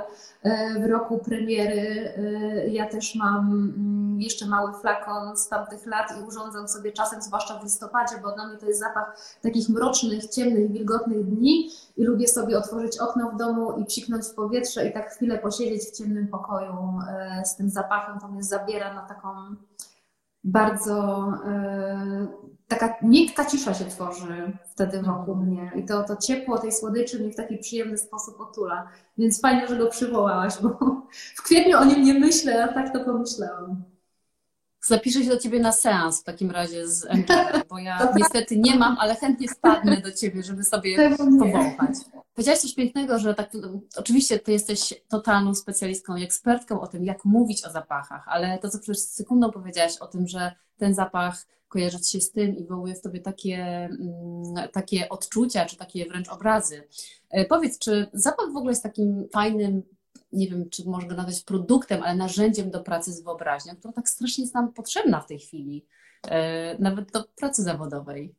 w roku premiery. E, ja też mam mm, jeszcze mały flakon z tamtych lat i urządzam sobie czasem, zwłaszcza w listopadzie, bo dla mnie to jest zapach takich mrocznych ciemnych, wilgotnych dni i lubię sobie otworzyć okno w domu i psiknąć w powietrze i tak chwilę posiedzieć w ciemnym pokoju e, z tym zapachem. To mnie zabiera na taką bardzo e, taka miękka cisza się tworzy wtedy wokół mnie i to, to ciepło tej słodyczy mnie w taki przyjemny sposób otula. Więc fajnie, że go przywołałaś, bo w kwietniu o nim nie myślę, a tak to pomyślałam. Zapiszę się do ciebie na seans w takim razie z Angelem, bo ja niestety nie mam, ale chętnie wpadnę do ciebie, żeby sobie powąchać. Powiedziałaś coś pięknego, że tak, oczywiście ty jesteś totalną specjalistką i ekspertką o tym, jak mówić o zapachach, ale to, co przed sekundą powiedziałaś o tym, że ten zapach kojarzy się z tym i wywołuje w tobie takie, mm, takie odczucia, czy takie wręcz obrazy. E, powiedz, czy zapach w ogóle jest takim fajnym nie wiem, czy można go nazwać produktem, ale narzędziem do pracy z wyobraźnią, która tak strasznie jest nam potrzebna w tej chwili, e, nawet do pracy zawodowej.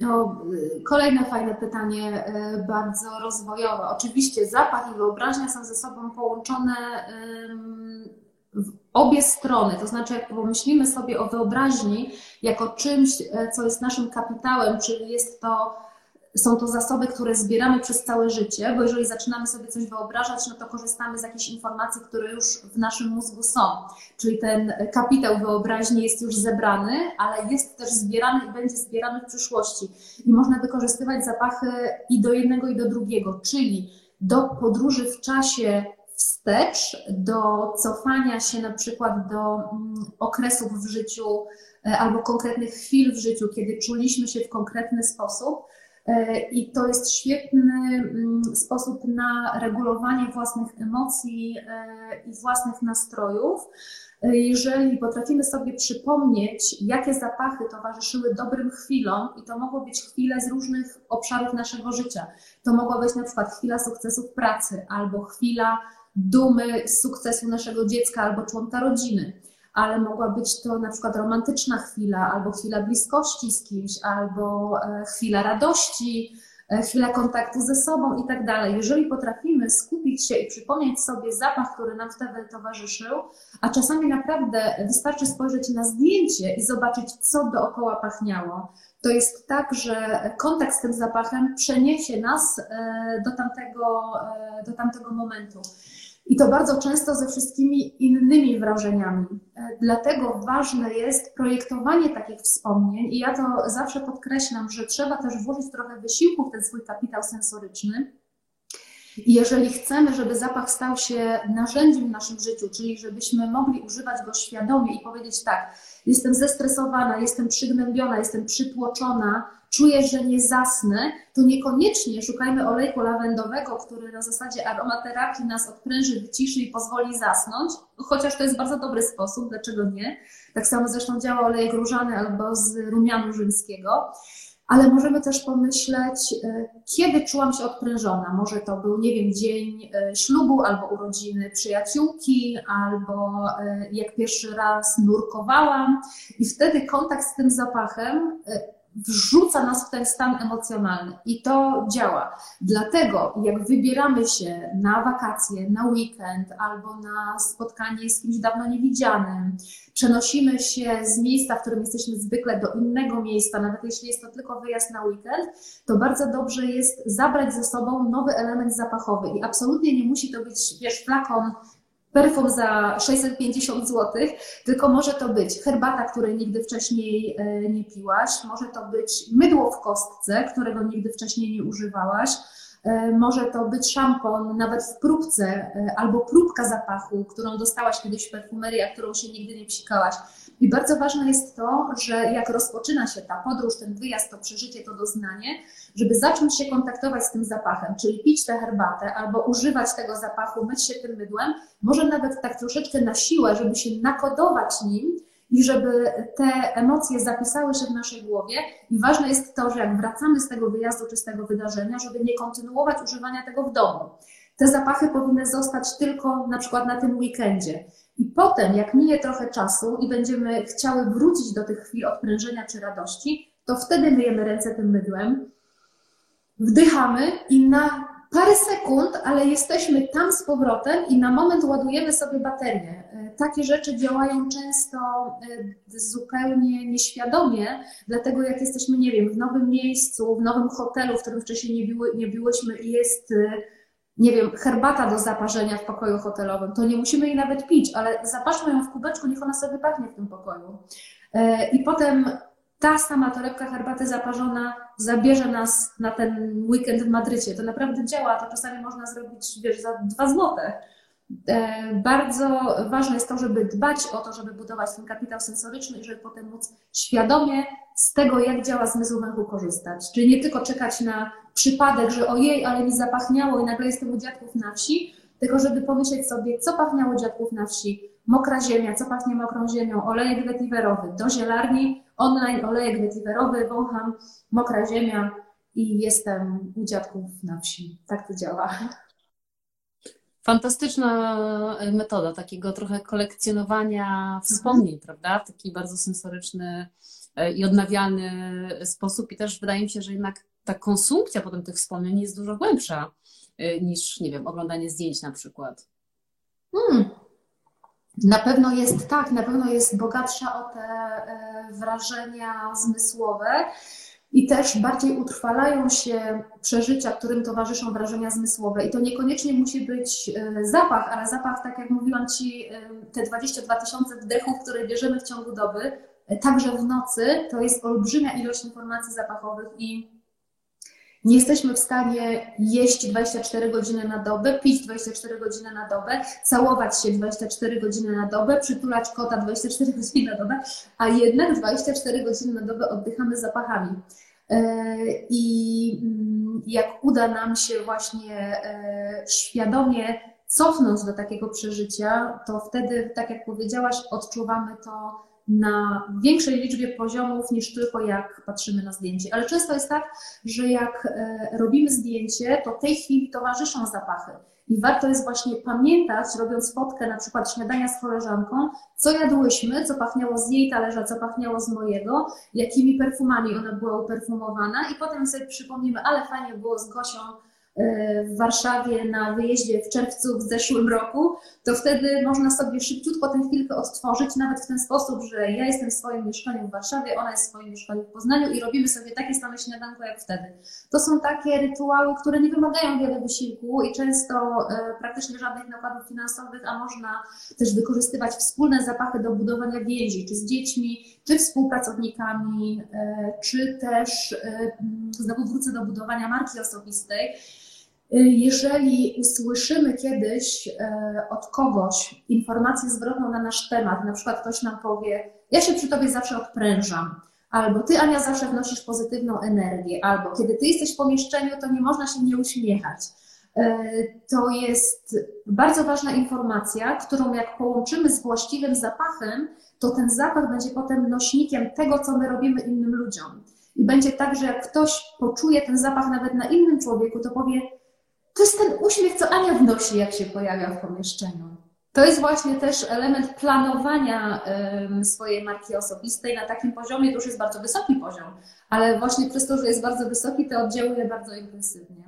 No, kolejne fajne pytanie, e, bardzo rozwojowe. Oczywiście zapach i wyobraźnia są ze sobą połączone w obie strony. To znaczy, jak pomyślimy sobie o wyobraźni jako czymś, co jest naszym kapitałem, czyli jest to są to zasoby, które zbieramy przez całe życie, bo jeżeli zaczynamy sobie coś wyobrażać, no to korzystamy z jakichś informacji, które już w naszym mózgu są. Czyli ten kapitał wyobraźni jest już zebrany, ale jest też zbierany i będzie zbierany w przyszłości. I można wykorzystywać zapachy i do jednego, i do drugiego, czyli do podróży w czasie wstecz, do cofania się na przykład do mm, okresów w życiu e, albo konkretnych chwil w życiu, kiedy czuliśmy się w konkretny sposób I to jest świetny mm, sposób na regulowanie własnych emocji e, i własnych nastrojów. E, jeżeli potrafimy sobie przypomnieć, jakie zapachy towarzyszyły dobrym chwilom, i to mogło być chwile z różnych obszarów naszego życia. To mogła być na przykład chwila sukcesu w pracy, albo chwila dumy z sukcesu naszego dziecka albo członka rodziny ale mogła być to na przykład romantyczna chwila, albo chwila bliskości z kimś, albo e, chwila radości, e, chwila kontaktu ze sobą i tak dalej. Jeżeli potrafimy skupić się i przypomnieć sobie zapach, który nam wtedy towarzyszył, a czasami naprawdę wystarczy spojrzeć na zdjęcie i zobaczyć, co dookoła pachniało, to jest tak, że kontakt z tym zapachem przeniesie nas e, do tamtego, do tamtego momentu. I to bardzo często ze wszystkimi innymi wrażeniami. E, dlatego ważne jest projektowanie takich wspomnień, i ja to zawsze podkreślam, że trzeba też włożyć trochę wysiłku w ten swój kapitał sensoryczny. I jeżeli chcemy, żeby zapach stał się narzędziem w naszym życiu, czyli żebyśmy mogli używać go świadomie i powiedzieć tak, jestem zestresowana, jestem przygnębiona, jestem przytłoczona, czuję, że nie zasnę, to niekoniecznie szukajmy olejku lawendowego, który na zasadzie aromaterapii nas odpręży, wyciszy i pozwoli zasnąć, chociaż to jest bardzo dobry sposób, dlaczego nie? Tak samo zresztą działa olejek różany albo z rumianu rzymskiego ale możemy też pomyśleć, e, kiedy czułam się odprężona. Może to był, nie wiem, dzień e, ślubu albo urodziny przyjaciółki, albo e, jak pierwszy raz nurkowałam, i wtedy kontakt z tym zapachem wrzuca nas w ten stan emocjonalny i to działa. Dlatego, jak wybieramy się na wakacje, na weekend albo na spotkanie z kimś dawno niewidzianym, przenosimy się z miejsca, w którym jesteśmy zwykle, do innego miejsca, nawet jeśli jest to tylko wyjazd na weekend, to bardzo dobrze jest zabrać ze sobą nowy element zapachowy i absolutnie nie musi to być, wiesz, flakon perfum za 650 zł, tylko może to być herbata, której nigdy wcześniej e, nie piłaś, może to być mydło w kostce, którego nigdy wcześniej nie używałaś, może to być szampon nawet w próbce e, albo próbka zapachu, którą dostałaś kiedyś w perfumerii, a którą się nigdy nie psikłaś. I bardzo ważne jest to, że jak rozpoczyna się ta podróż, ten wyjazd, to przeżycie, to doznanie, żeby zacząć się kontaktować z tym zapachem, czyli pić tę herbatę albo używać tego zapachu, myć się tym mydłem, może nawet tak troszeczkę na siłę, żeby się nakodować nim, i żeby te emocje zapisały się w naszej głowie. I ważne jest to, że jak wracamy z tego wyjazdu czy z tego wydarzenia, żeby nie kontynuować używania tego w domu. Te zapachy powinny zostać tylko na przykład na tym weekendzie. I potem, jak minie trochę czasu i będziemy chciały wrócić do tych chwil odprężenia czy radości, to wtedy myjemy ręce tym mydłem, wdychamy i na parę sekund, ale jesteśmy tam z powrotem i na moment ładujemy sobie baterię. E, takie rzeczy działają często e, zupełnie nieświadomie, dlatego jak jesteśmy, nie wiem, w nowym miejscu, w nowym hotelu, w którym wcześniej nie, były, nie byłyśmy i jest, e, nie wiem, herbata do zaparzenia w pokoju hotelowym, to nie musimy jej nawet pić, ale zapaszmy ją w kubeczku, niech ona sobie pachnie w tym pokoju. I potem ta sama torebka herbaty zaparzona zabierze nas na ten weekend w Madrycie. To naprawdę działa, to czasami można zrobić, wiesz, za dwa złote. E, bardzo ważne jest to, żeby dbać o to, żeby budować ten kapitał sensoryczny i żeby potem móc świadomie z tego, jak działa zmysł węchu korzystać. Czyli nie tylko czekać na przypadek, że ojej, ale mi zapachniało i nagle jestem u dziadków na wsi, tylko żeby pomyśleć sobie, co pachniało dziadków na wsi, mokra ziemia, co pachnie mokrą ziemią, olejek wetiwerowy, do zielarni, online olejek wetiwerowy, wącham, mokra ziemia i jestem u dziadków na wsi. Tak to działa. Fantastyczna metoda takiego trochę kolekcjonowania wspomnień, mhm. prawda? Taki bardzo sensoryczny e, i odnawialny sposób. I też wydaje mi się, że jednak ta konsumpcja potem tych wspomnień jest dużo głębsza e, niż, nie wiem, oglądanie zdjęć na przykład. Hmm. Na pewno jest tak, na pewno jest bogatsza o te e, wrażenia zmysłowe i też bardziej utrwalają się przeżycia, którym towarzyszą wrażenia zmysłowe. I to niekoniecznie musi być e, zapach, ale zapach, tak jak mówiłam Ci, e, te 22 tysiące wdechów, które bierzemy w ciągu doby, także w nocy, to jest olbrzymia ilość informacji zapachowych i nie jesteśmy w stanie jeść 24 godziny na dobę, pić 24 godziny na dobę, całować się 24 godziny na dobę, przytulać kota 24 godziny na dobę, a jednak 24 godziny na dobę oddychamy zapachami. E, I mm, jak uda nam się właśnie e, świadomie cofnąć do takiego przeżycia, to wtedy, tak jak powiedziałaś, odczuwamy to na większej liczbie poziomów niż tylko jak patrzymy na zdjęcie. Ale często jest tak, że jak e, robimy zdjęcie, to tej chwili towarzyszą zapachy. I warto jest właśnie pamiętać, robiąc fotkę na przykład śniadania z koleżanką, co jadłyśmy, co pachniało z jej talerza, co pachniało z mojego, jakimi perfumami ona była uperfumowana i potem sobie przypomnimy, ale fajnie było z Gosią w Warszawie na wyjeździe w czerwcu w zeszłym roku, to wtedy można sobie szybciutko tę chwilkę odtworzyć, nawet w ten sposób, że ja jestem w swoim mieszkaniu w Warszawie, ona jest w swoim mieszkaniu w Poznaniu i robimy sobie takie same śniadanko jak wtedy. To są takie rytuały, które nie wymagają wiele wysiłku i często e, praktycznie żadnych nakładów finansowych, a można też wykorzystywać wspólne zapachy do budowania więzi, czy z dziećmi, czy współpracownikami, e, czy też, znowu wrócę do budowania marki osobistej, jeżeli usłyszymy kiedyś e, od kogoś informację zwrotną na nasz temat, na przykład ktoś nam powie, ja się przy tobie zawsze odprężam, albo ty, Ania, zawsze wnosisz pozytywną energię, albo kiedy ty jesteś w pomieszczeniu, to nie można się nie uśmiechać. E, to jest bardzo ważna informacja, którą jak połączymy z właściwym zapachem, to ten zapach będzie potem nośnikiem tego, co my robimy innym ludziom. I będzie tak, że jak ktoś poczuje ten zapach nawet na innym człowieku, to powie, to jest ten uśmiech, co Ania wnosi, jak się pojawia w pomieszczeniu. To jest właśnie też element planowania swojej marki osobistej na takim poziomie, to już jest bardzo wysoki poziom, ale właśnie przez to, że jest bardzo wysoki, to oddziałuje bardzo intensywnie.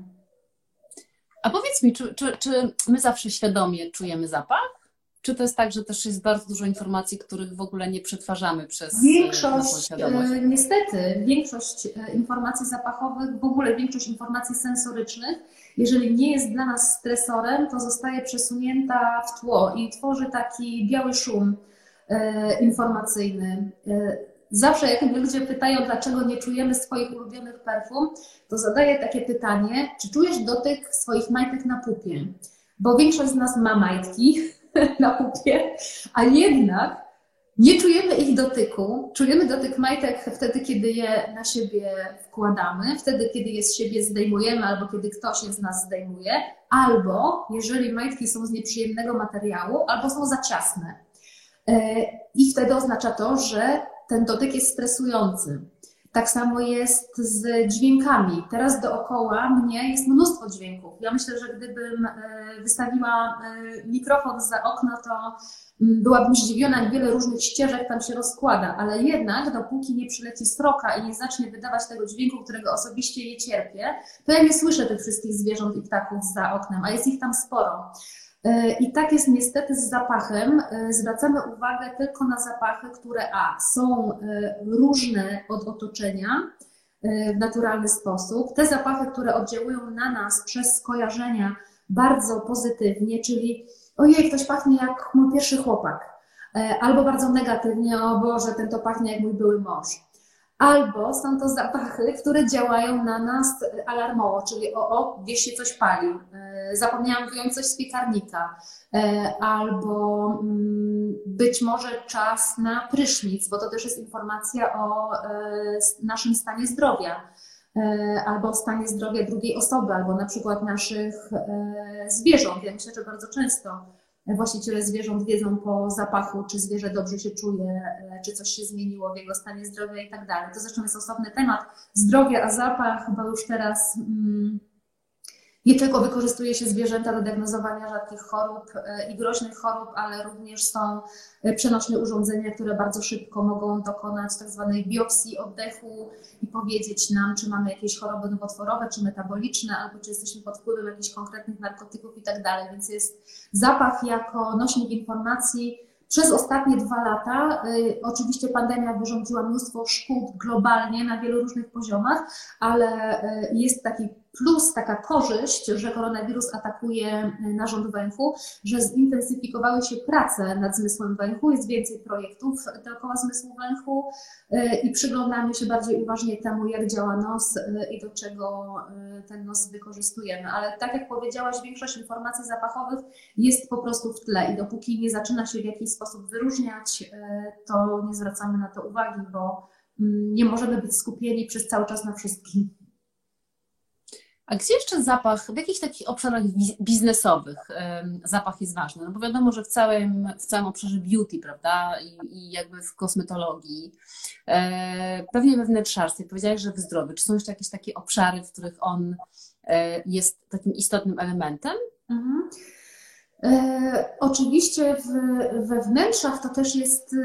A powiedz mi, czy, czy, czy my zawsze świadomie czujemy zapach? Czy to jest tak, że też jest bardzo dużo informacji, których w ogóle nie przetwarzamy przez e, Większość, e, niestety, większość e, informacji zapachowych, w ogóle większość informacji sensorycznych, jeżeli nie jest dla nas stresorem, to zostaje przesunięta w tło i tworzy taki biały szum informacyjny. zawsze jak ludzie pytają, dlaczego nie czujemy swoich ulubionych perfum, to zadaję takie pytanie, czy czujesz dotyk swoich majtek na pupie? Bo większość z nas ma majtki na pupie, a jednak nie czujemy ich dotyku. Czujemy dotyk majtek wtedy, kiedy je na siebie wkładamy, wtedy, kiedy je z siebie zdejmujemy, albo kiedy ktoś je z nas zdejmuje, albo jeżeli majtki są z nieprzyjemnego materiału, albo są za ciasne. E, I wtedy oznacza to, że ten dotyk jest stresujący. Tak samo jest z dźwiękami. Teraz dookoła mnie jest mnóstwo dźwięków. Ja myślę, że gdybym e, wystawiła e, mikrofon za okno, to byłabym zdziwiona, jak wiele różnych ścieżek tam się rozkłada, ale jednak dopóki nie przyleci sroka i nie zacznie wydawać tego dźwięku, którego osobiście je cierpię, to ja nie słyszę tych wszystkich zwierząt i ptaków za oknem, a jest ich tam sporo. E, I tak jest niestety z zapachem. E, zwracamy uwagę tylko na zapachy, które A są e, różne od otoczenia w naturalny sposób. Te zapachy, które oddziałują na nas przez skojarzenia bardzo pozytywnie, czyli ojej, ktoś pachnie jak mój pierwszy chłopak, albo bardzo negatywnie, o Boże, ten to pachnie jak mój były mąż albo są to zapachy, które działają na nas alarmowo, czyli o, o gdzieś się coś pali, zapomniałam wyjąć coś z piekarnika, e, albo mm, być może czas na prysznic, bo to też jest informacja o e, naszym stanie zdrowia albo o stanie zdrowia drugiej osoby, albo na przykład naszych zwierząt. Ja myślę, że bardzo często właściciele zwierząt wiedzą po zapachu, czy zwierzę dobrze się czuje, e, czy coś się zmieniło w jego stanie zdrowia i tak dalej. To zresztą jest osobny temat. Zdrowie, a zapach chyba już teraz. Mm, nie tylko wykorzystuje się zwierzęta do diagnozowania rzadkich chorób e, i groźnych chorób, ale również są e, przenośne urządzenia, które bardzo szybko mogą dokonać tak zwanej biopsji oddechu i powiedzieć nam, czy mamy jakieś choroby nowotworowe, czy metaboliczne, albo czy jesteśmy pod wpływem jakichś konkretnych narkotyków i tak dalej. Więc jest zapach jako nośnik informacji przez ostatnie dwa lata, y, oczywiście pandemia wyrządziła mnóstwo szkód globalnie na wielu różnych poziomach, ale y, jest taki plus taka korzyść, że koronawirus atakuje y, narząd węchu, że zintensyfikowały się prace nad zmysłem węchu, jest więcej projektów dookoła zmysłu węchu y, i przyglądamy się bardziej uważnie temu, jak działa nos y, i do czego ten nos wykorzystujemy. Ale tak jak powiedziałaś, większość informacji zapachowych jest po prostu w tle i dopóki nie zaczyna się w jakiś sposób wyróżniać, to nie zwracamy na to uwagi, bo mm, nie możemy być skupieni przez cały czas na wszystkim. A gdzie jeszcze zapach, w jakichś takich obszarach biznesowych zapach jest ważny? No bo wiadomo, że w całym, w całym obszarze beauty, prawda, i, i jakby w kosmetologii, e, pewnie we wnętrzarstwie, powiedziałeś, że w zdrowiu. Czy są jeszcze jakieś takie obszary, w których on e, jest takim istotnym elementem? Mhm. E, oczywiście w, we wnętrzach to też jest,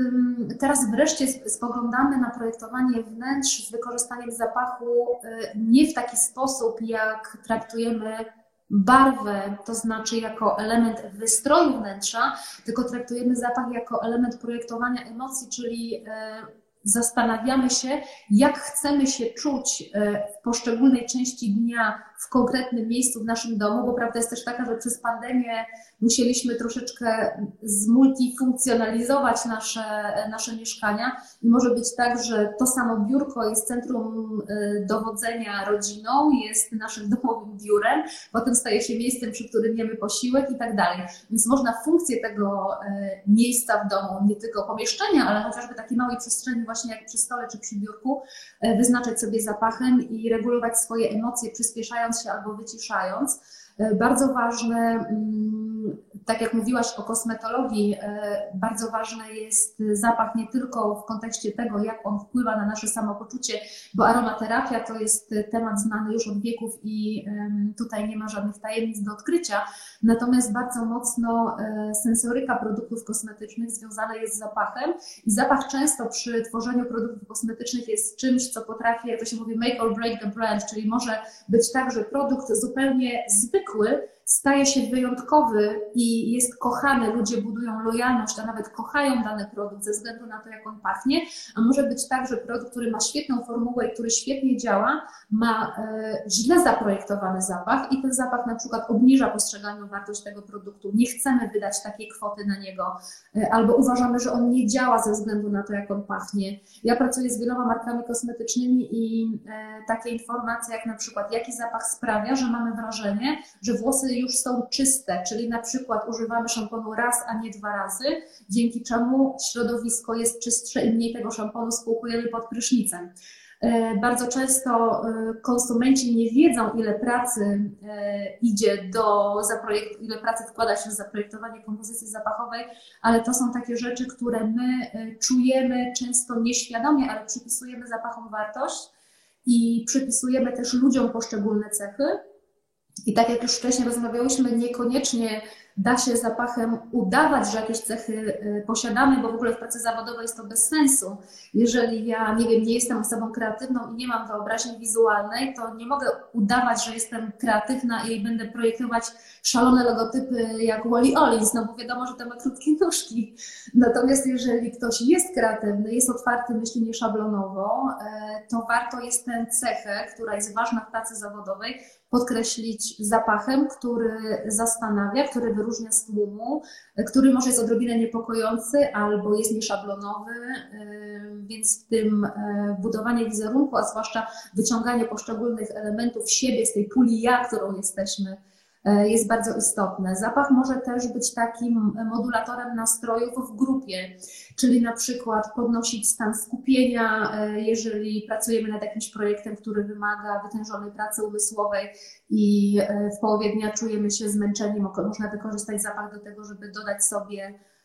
teraz wreszcie spoglądamy na projektowanie wnętrz z wykorzystaniem zapachu e, nie w taki sposób, jak traktujemy barwę, to znaczy jako element wystroju wnętrza, tylko traktujemy zapach jako element projektowania emocji, czyli e, zastanawiamy się, jak chcemy się czuć w poszczególnej części dnia w konkretnym miejscu w naszym domu, bo prawda jest też taka, że przez pandemię musieliśmy troszeczkę zmultifunkcjonalizować nasze, nasze mieszkania i może być tak, że to samo biurko jest centrum y, dowodzenia rodziną, jest naszym domowym biurem, potem staje się miejscem, przy którym jemy posiłek i tak dalej. Więc można funkcję tego y, miejsca w domu, nie tylko pomieszczenia, ale chociażby takiej małej przestrzeni właśnie jak przy stole czy przy biurku, y, wyznaczać sobie zapachem i regulować swoje emocje, przyspieszając się albo wyciszając. E, bardzo ważne, mm, tak jak mówiłaś o kosmetologii, e, bardzo ważny jest zapach nie tylko w kontekście tego, jak on wpływa na nasze samopoczucie, bo aromaterapia to jest temat znany już od wieków i tutaj nie ma żadnych tajemnic do odkrycia. Natomiast bardzo mocno e, sensoryka produktów kosmetycznych związana jest z zapachem i zapach często przy tworzeniu produktów kosmetycznych jest czymś, co potrafi, jak to się mówi, make or break the brand, czyli może być tak, że produkt zupełnie zwykły, zwykły staje się wyjątkowy i jest kochany, ludzie budują lojalność, a nawet kochają dany produkt ze względu na to, jak on pachnie, a może być tak, że produkt, który ma świetną formułę i który świetnie działa, ma e, źle zaprojektowany zapach i ten zapach na przykład obniża postrzeganą wartość tego produktu. Nie chcemy wydać takiej kwoty na niego, e, albo uważamy, że on nie działa ze względu na to, jak on pachnie. Ja pracuję z wieloma markami kosmetycznymi i e, takie informacje, jak na przykład jaki zapach sprawia, że mamy wrażenie, że włosy już są czyste, czyli na przykład używamy szamponu raz, a nie dwa razy, dzięki czemu środowisko jest czystsze i mniej tego szamponu spłukujemy pod prysznicem. E, bardzo często e, konsumenci nie wiedzą, ile pracy e, idzie do zaprojekt, ile pracy wkłada się w zaprojektowanie kompozycji zapachowej, ale to są takie rzeczy, które my czujemy często nieświadomie, ale przypisujemy zapachom wartość i przypisujemy też ludziom poszczególne cechy. I tak jak już wcześniej rozmawiałyśmy, niekoniecznie da się zapachem udawać, że jakieś cechy y, posiadamy, bo w ogóle w pracy zawodowej jest to bez sensu. Jeżeli ja, nie wiem, nie jestem osobą kreatywną i nie mam wyobraźni wizualnej, to nie mogę udawać, że jestem kreatywna i będę projektować szalone logotypy jak Wally Ollins, no bo wiadomo, że to ma krótkie nóżki. Natomiast jeżeli ktoś jest kreatywny, jest otwarty myśli nieszablonowo, y, to warto jest tę cechę, która jest ważna w pracy zawodowej, podkreślić zapachem, który zastanawia, który wyróżnia z tłumu, który może jest odrobinę niepokojący albo jest nieszablonowy, więc w tym e, budowanie wizerunku, a zwłaszcza wyciąganie poszczególnych elementów siebie z tej puli ja, którą jesteśmy, jest bardzo istotne. Zapach może też być takim modulatorem nastrojów w grupie, czyli na przykład podnosić stan skupienia, e, jeżeli pracujemy nad jakimś projektem, który wymaga wytężonej pracy umysłowej i e, w połowie dnia czujemy się zmęczeni, można wykorzystać zapach do tego, żeby dodać sobie E,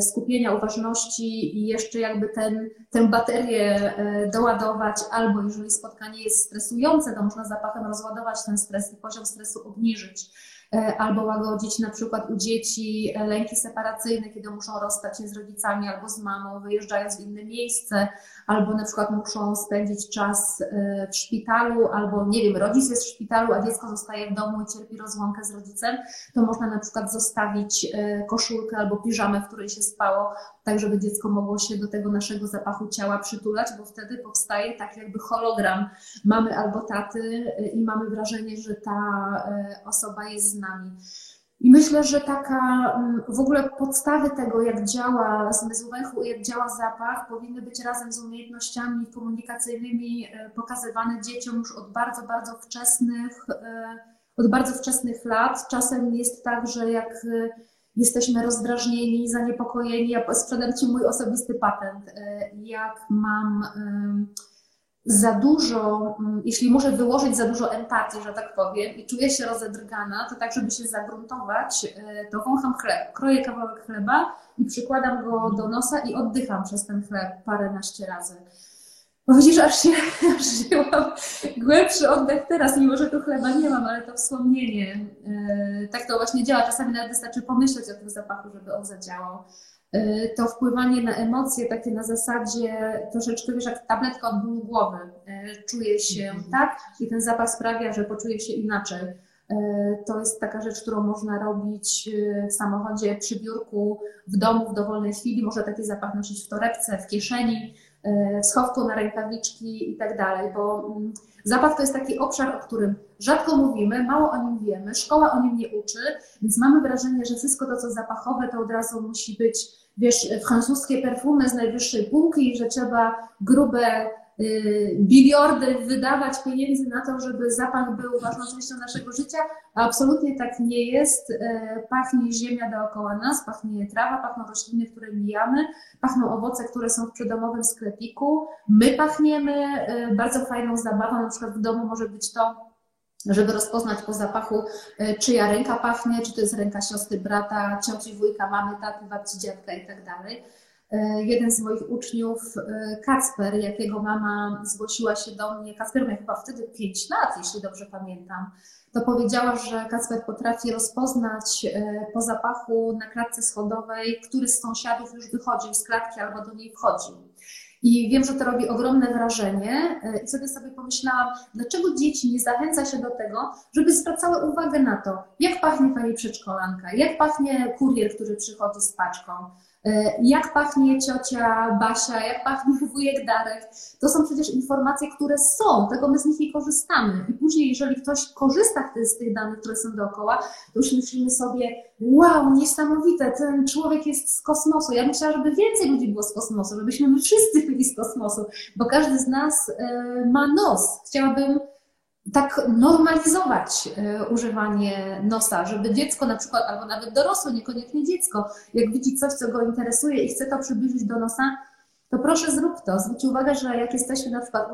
skupienia, uważności i jeszcze jakby ten, tę baterię e, doładować, albo jeżeli spotkanie jest stresujące, to można zapachem rozładować ten stres i poziom stresu obniżyć. E, albo łagodzić na przykład u dzieci lęki separacyjne, kiedy muszą rozstać się z rodzicami albo z mamą, wyjeżdżając w inne miejsce, albo na przykład muszą spędzić czas e, w szpitalu, albo nie wiem, rodzic jest w szpitalu, a dziecko zostaje w domu i cierpi rozłąkę z rodzicem, to można na przykład zostawić e, koszulkę albo piżamę, w której się spało, tak żeby dziecko mogło się do tego naszego zapachu ciała przytulać, bo wtedy powstaje tak jakby hologram. Mamy albo taty i mamy wrażenie, że ta osoba jest z nami. I myślę, że taka mm, w ogóle podstawy tego, jak działa zmysł węchu jak działa zapach, powinny być razem z umiejętnościami komunikacyjnymi e, pokazywane dzieciom już od bardzo, bardzo wczesnych, e, od bardzo wczesnych lat. Czasem jest tak, że jak e, jesteśmy rozdrażnieni, zaniepokojeni, ja sprzedam Ci mój osobisty patent. Jak mam za dużo, mm, jeśli muszę wyłożyć za dużo empatii, że tak powiem, i czuję się rozedrgana, to tak, żeby się zagruntować, e, to wącham chleb, kroję kawałek chleba i przykładam go do nosa i oddycham przez ten chleb paręnaście razy. Bo widzisz, aż się aż wzięłam głębszy oddech teraz, mimo że tu chleba nie mam, ale to wspomnienie. E, tak to właśnie działa. Czasami nawet wystarczy pomyśleć o tym zapachu, żeby on zadziałał. Y, to wpływanie na emocje takie na zasadzie troszeczkę, wiesz, jak tabletka od bólu głowy. Y, czuję się mhm. tak i ten zapach sprawia, że poczuję się inaczej. Y, to jest taka rzecz, którą można robić w samochodzie, przy biurku, w domu, w dowolnej chwili. Można taki zapach nosić w torebce, w kieszeni, w schowku na rękawiczki i tak dalej, bo mm, zapach to jest taki obszar, o którym rzadko mówimy, mało o nim wiemy, szkoła o nim nie uczy, więc mamy wrażenie, że wszystko to, co zapachowe, to od razu musi być wiesz, francuskie perfumy z najwyższej półki, że trzeba grube y, biliordy wydawać pieniędzy na to, żeby zapach był ważną częścią naszego życia, a absolutnie tak nie jest. Y, pachnie ziemia dookoła nas, pachnie trawa, pachną rośliny, które mijamy, pachną owoce, które są w przydomowym sklepiku. My pachniemy y, bardzo fajną zabawą, na przykład w domu może być to żeby rozpoznać po zapachu, e, czyja ręka pachnie, czy to jest ręka siostry, brata, cioci, wujka, mamy, taty, babci, dziadka i tak dalej. E, jeden z moich uczniów, e, Kacper, jakiego mama zgłosiła się do mnie, Kacper miał chyba wtedy 5 lat, jeśli dobrze pamiętam, to powiedziała, że Kacper potrafi rozpoznać po zapachu na klatce schodowej, który z sąsiadów już wychodził z klatki albo do niej wchodził. I wiem, że to robi ogromne wrażenie. I wtedy sobie pomyślałam, dlaczego dzieci nie zachęca się do tego, żeby zwracały uwagę na to, jak pachnie pani przedszkolanka, jak pachnie kurier, który przychodzi z paczką, E, jak pachnie ciocia Basia, jak pachnie wujek Darek. To są przecież informacje, które są, tego my z nich nie korzystamy. I później, jeżeli ktoś korzysta z tych danych, które są dookoła, to już myślimy sobie, wow, niesamowite, ten człowiek jest z kosmosu. Ja bym chciała, żeby więcej ludzi było z kosmosu, żebyśmy my wszyscy byli z kosmosu, bo każdy z nas e, ma nos. Chciałabym tak normalizować e, używanie nosa, żeby dziecko na przykład, albo nawet dorosłe, niekoniecznie dziecko, jak widzi coś, co go interesuje i chce to przybliżyć do nosa, to proszę zrób to. Zwróć uwagę, że jak jesteśmy na przykład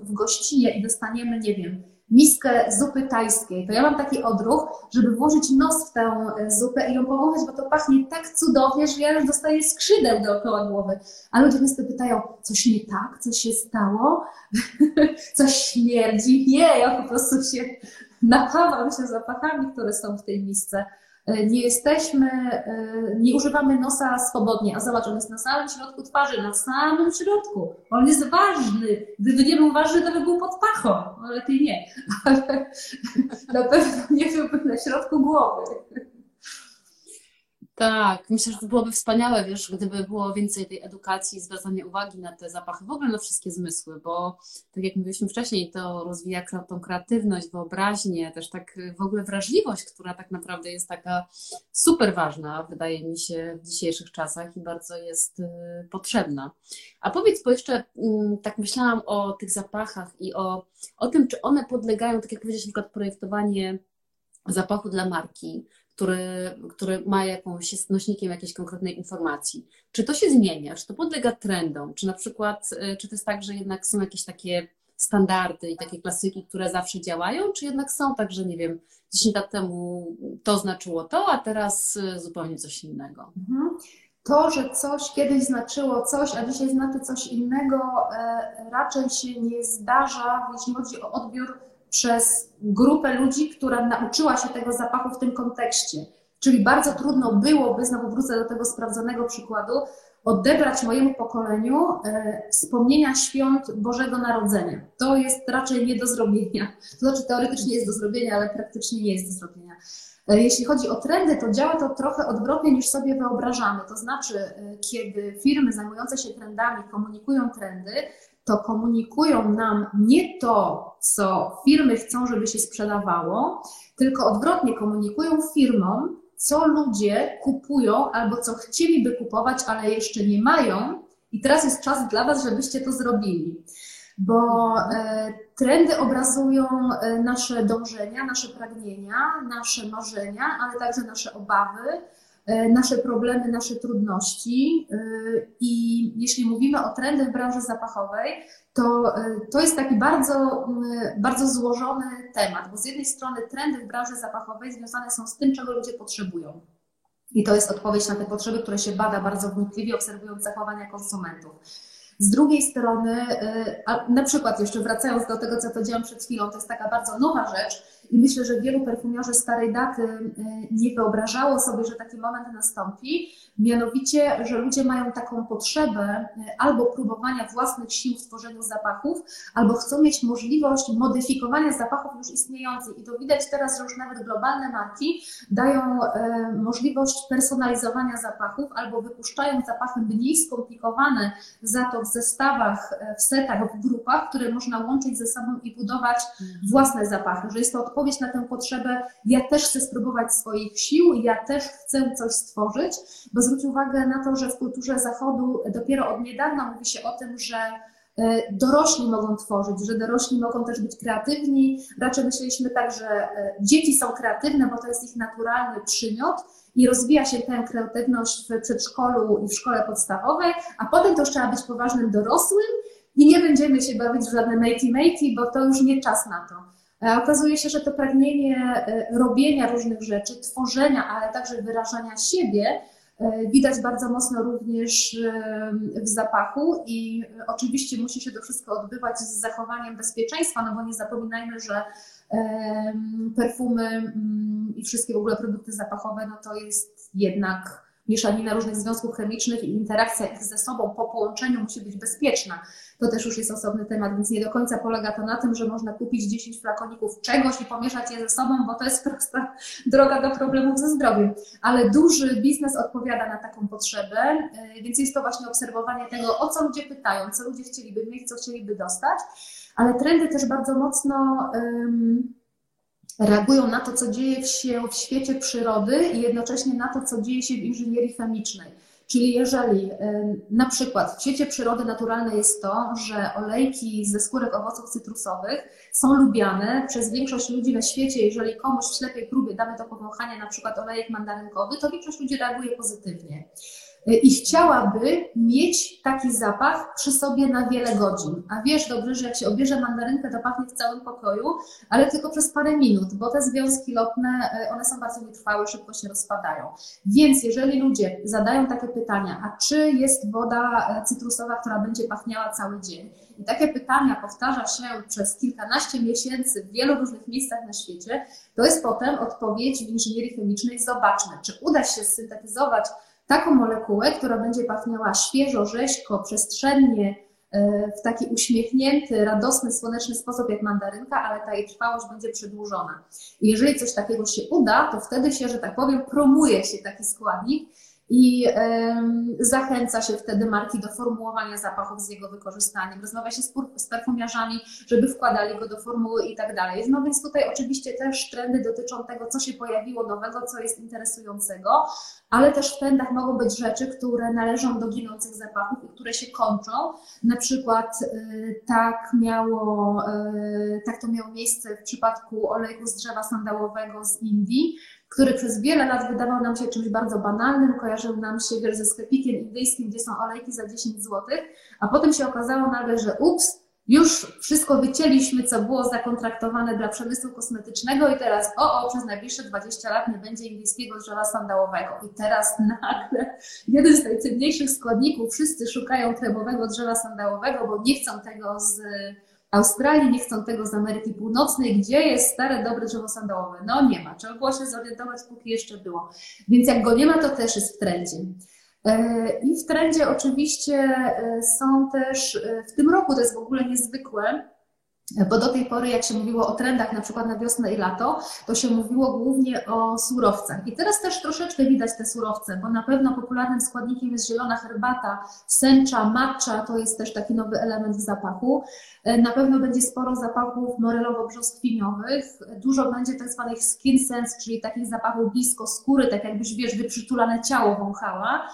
w gościnie i dostaniemy, nie wiem, miskę zupy tajskiej, to ja mam taki odruch, żeby włożyć nos w tę e, zupę i ją powąchać, bo to pachnie tak cudownie, że ja już dostaję skrzydeł dookoła głowy. A ludzie często pytają, coś nie tak, coś się stało, coś śmierdzi. Nie, ja po prostu się napawam się zapachami, które są w tej misce. E, nie jesteśmy, e, nie używamy nosa swobodnie, a zobacz, on jest na samym środku twarzy, na samym środku. On jest ważny. Gdyby nie był ważny, to by był pod pachą. Lepiej nie, ale na pewno nie byłby na środku głowy. Tak, myślę, że to byłoby wspaniałe, wiesz, gdyby było więcej tej edukacji, zwracania uwagi na te zapachy, w ogóle na wszystkie zmysły, bo tak jak mówiliśmy wcześniej, to rozwija tą kreatywność, wyobraźnię, też tak w ogóle wrażliwość, która tak naprawdę jest taka super ważna, wydaje mi się, w dzisiejszych czasach i bardzo jest y, potrzebna. A powiedz, bo jeszcze mm, tak myślałam o tych zapachach i o, o tym, czy one podlegają, tak jak powiedziałeś, na przykład projektowanie zapachu dla marki, który, który ma jakąś, jest nośnikiem jakiejś konkretnej informacji. Czy to się zmienia? Czy to podlega trendom? Czy na przykład, y, czy to jest tak, że jednak są jakieś takie standardy i takie klasyki, które zawsze działają, czy jednak są tak, że nie wiem, 10 lat temu to znaczyło to, a teraz y, zupełnie coś innego? Mhm. To, że coś kiedyś znaczyło coś, a dzisiaj znaczy coś innego, e, raczej się nie zdarza, jeśli chodzi o odbiór przez grupę ludzi, która nauczyła się tego zapachu w tym kontekście. Czyli bardzo trudno byłoby, znowu wrócę do tego sprawdzonego przykładu, odebrać mojemu pokoleniu e, wspomnienia świąt Bożego Narodzenia. To jest raczej nie do zrobienia. To znaczy teoretycznie jest do zrobienia, ale praktycznie nie jest do zrobienia. E, jeśli chodzi o trendy, to działa to trochę odwrotnie niż sobie wyobrażamy. To znaczy, e, kiedy firmy zajmujące się trendami komunikują trendy, to komunikują nam nie to, co firmy chcą, żeby się sprzedawało, tylko odwrotnie komunikują firmom, co ludzie kupują albo co chcieliby kupować, ale jeszcze nie mają. I teraz jest czas dla Was, żebyście to zrobili. Bo e, trendy obrazują e, nasze dążenia, nasze pragnienia, nasze marzenia, ale także nasze obawy, nasze problemy, nasze trudności. E, I jeśli mówimy o trendach w branży zapachowej, to, e, to jest taki bardzo, bardzo złożony temat, bo z jednej strony trendy w branży zapachowej związane są z tym, czego ludzie potrzebują. I to jest odpowiedź na te potrzeby, które się bada bardzo wnikliwie, obserwując zachowania konsumentów. Z drugiej strony, na przykład jeszcze wracając do tego, co powiedziałam przed chwilą, to jest taka bardzo nowa rzecz, i myślę, że wielu perfumiorzy starej daty e, nie wyobrażało sobie, że taki moment nastąpi. Mianowicie, że ludzie mają taką potrzebę e, albo próbowania własnych sił w tworzeniu zapachów, albo chcą mieć możliwość modyfikowania zapachów już istniejących. I to widać teraz, że już nawet globalne marki dają e, możliwość personalizowania zapachów albo wypuszczają zapachy mniej skomplikowane za to w zestawach, w setach, w grupach, które można łączyć ze sobą i budować własne zapachy. Że jest to odpowiedź odpowiedź na tę potrzebę, ja też chcę spróbować swoich sił, ja też chcę coś stworzyć, bo zwróć uwagę na to, że w kulturze zachodu dopiero od niedawna mówi się o tym, że e, dorośli mogą tworzyć, że dorośli mogą też być kreatywni. Raczej myśleliśmy tak, że e, dzieci są kreatywne, bo to jest ich naturalny przymiot i rozwija się tę kreatywność w przedszkolu i w szkole podstawowej, a potem to już trzeba być poważnym dorosłym i nie będziemy się bawić w żadne matey-matey, bo to już nie czas na to. E, okazuje się, że to pragnienie e, robienia różnych rzeczy, tworzenia, ale także wyrażania siebie e, widać bardzo mocno również w zapachu i oczywiście musi się to wszystko odbywać z zachowaniem bezpieczeństwa, no bo nie zapominajmy, że perfumy i wszystkie w ogóle produkty zapachowe, no to jest jednak mieszanina różnych związków chemicznych i interakcja ich ze sobą po połączeniu musi być bezpieczna. To też już jest osobny temat, więc nie do końca polega to na tym, że można kupić 10 flakoników czegoś i pomieszać je ze sobą, bo to jest prosta droga do problemów ze zdrowiem. Ale duży biznes odpowiada na taką potrzebę, y, więc jest to właśnie obserwowanie tego, o co ludzie pytają, co ludzie chcieliby mieć, co chcieliby dostać, ale trendy też bardzo mocno. Reagują na to, co dzieje się w świecie przyrody i jednocześnie na to, co dzieje się w inżynierii chemicznej. Czyli jeżeli na przykład w świecie przyrody naturalnej jest to, że olejki ze skórek owoców cytrusowych są lubiane przez większość ludzi na świecie, jeżeli komuś w ślepej próbie damy do powąchania na przykład olejek mandarynkowy, to większość ludzi reaguje pozytywnie i chciałaby mieć taki zapach przy sobie na wiele godzin. A wiesz dobrze, że jak się obierze mandarynkę, to pachnie w całym pokoju, ale tylko przez parę minut, bo te związki lotne, e, one są bardzo nietrwałe, szybko się rozpadają. Więc jeżeli ludzie zadają takie pytania, a czy jest woda e, cytrusowa, która będzie pachniała cały dzień? I takie pytania powtarza się przez kilkanaście miesięcy w wielu różnych miejscach na świecie, to jest potem odpowiedź w inżynierii chemicznej, zobaczmy, czy uda się syntetyzować taką molekułę, która będzie pachniała świeżo, rzeźko, przestrzennie, e, w taki uśmiechnięty, radosny, słoneczny sposób jak mandarynka, ale ta jej trwałość będzie przedłużona. I jeżeli coś takiego się uda, to wtedy się, że tak powiem, promuje się taki składnik i zachęca się wtedy marki do formułowania zapachów z jego wykorzystaniem. Rozmawia się z, perfumiarzami, żeby wkładali go do formuły i tak dalej. No więc tutaj oczywiście też trendy dotyczą tego, co się pojawiło nowego, co jest interesującego, ale też w trendach mogą być rzeczy, które należą do ginących zapachów i które się kończą. Na przykład y, tak miało, y, tak to miało miejsce w przypadku olejku z drzewa sandałowego z Indii, który przez wiele lat wydawał nam się czymś bardzo banalnym, kojarzył nam się wiesz, ze sklepikiem indyjskim, gdzie są olejki za 10 zł, a potem się okazało nagle, że ups, już wszystko wycięliśmy, co było zakontraktowane dla przemysłu kosmetycznego i teraz o, o, przez najbliższe 20 lat nie będzie indyjskiego drzewa sandałowego. I teraz nagle jeden z najcenniejszych składników, wszyscy szukają kremowego drzewa sandałowego, bo nie chcą tego z Australii, nie chcą tego z Ameryki Północnej, gdzie jest stare, dobre drzewo sandałowe. No nie ma, trzeba było się zorientować, póki jeszcze było. Więc jak go nie ma, to też jest w trendzie. E, I w trendzie oczywiście e, są też, e, w tym roku to jest w ogóle niezwykłe, bo do tej pory, jak się mówiło o trendach, na przykład na wiosnę i lato, to się mówiło głównie o surowcach. I teraz też troszeczkę widać te surowce, bo na pewno popularnym składnikiem jest zielona herbata, sęcza, matcha, to jest też taki nowy element w zapachu. Na pewno będzie sporo zapachów morelowo-brzoskwiniowych, dużo będzie tak zwanych skin sense, czyli takich zapachów blisko skóry, tak jakbyś, wiesz, wyprzytulane ciało wąchała.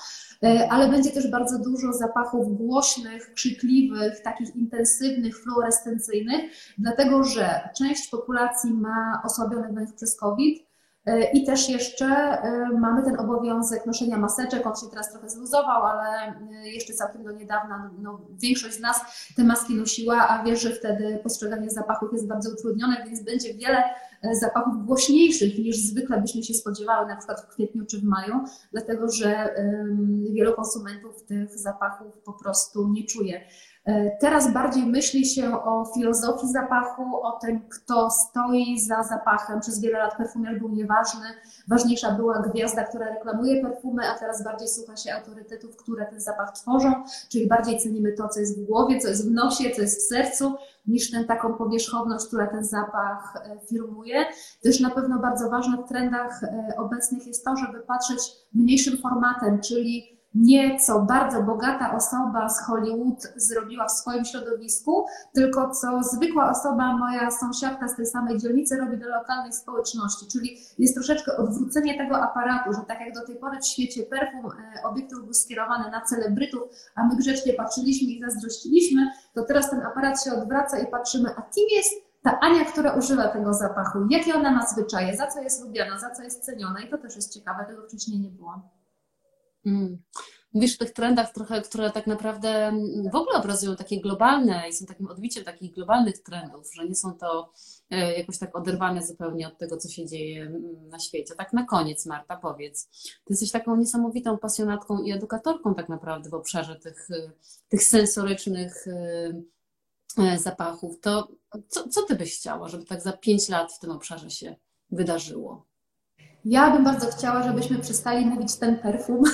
E, ale będzie też bardzo dużo zapachów głośnych, krzykliwych, takich intensywnych, fluorescencyjnych, dlatego że część populacji ma osłabiony węch przez COVID, i też jeszcze e, mamy ten obowiązek noszenia maseczek. On się teraz trochę zluzował, ale jeszcze całkiem do niedawna no, większość z nas te maski nosiła, a wiesz, że wtedy postrzeganie zapachów jest bardzo utrudnione, więc będzie wiele E, zapachów głośniejszych niż zwykle byśmy się spodziewały, na przykład w kwietniu czy w maju, dlatego że wielu konsumentów tych zapachów po prostu nie czuje. E, teraz bardziej myśli się o filozofii zapachu, o tym, kto stoi za zapachem. Przez wiele lat perfumier był nieważny. Ważniejsza była gwiazda, która reklamuje perfumy, a teraz bardziej słucha się autorytetów, które ten zapach tworzą, czyli bardziej cenimy to, co jest w głowie, co jest w nosie, co jest w sercu, niż tę taką powierzchowność, która ten zapach e, firmuje. Też na pewno bardzo ważne w trendach e, obecnych jest to, żeby patrzeć mniejszym formatem, czyli nie co bardzo bogata osoba z Hollywood zrobiła w swoim środowisku, tylko co zwykła osoba, moja sąsiadka z tej samej dzielnicy robi do lokalnej społeczności. Czyli jest troszeczkę odwrócenie tego aparatu, że tak jak do tej pory w świecie perfum e, obiektyw był skierowany na celebrytów, a my grzecznie patrzyliśmy i zazdrościliśmy, to teraz ten aparat się odwraca i patrzymy, a kim jest ta Ania, która używa tego zapachu, jakie ona ma zwyczaje, za co jest lubiana, za co jest ceniona i to też jest ciekawe, tego wcześniej nie było. Mm. Mówisz o tych trendach trochę, które tak naprawdę w ogóle obrazują takie globalne i są takim odbiciem takich globalnych trendów, że nie są to e, jakoś tak oderwane zupełnie od tego, co się dzieje na świecie. Tak na koniec, Marta, powiedz. Ty jesteś taką niesamowitą pasjonatką i edukatorką tak naprawdę w obszarze tych, e, tych sensorycznych e, zapachów. To co, co ty byś chciała, żeby tak za pięć lat w tym obszarze się wydarzyło? Ja bym bardzo chciała, żebyśmy przestali mówić ten perfum.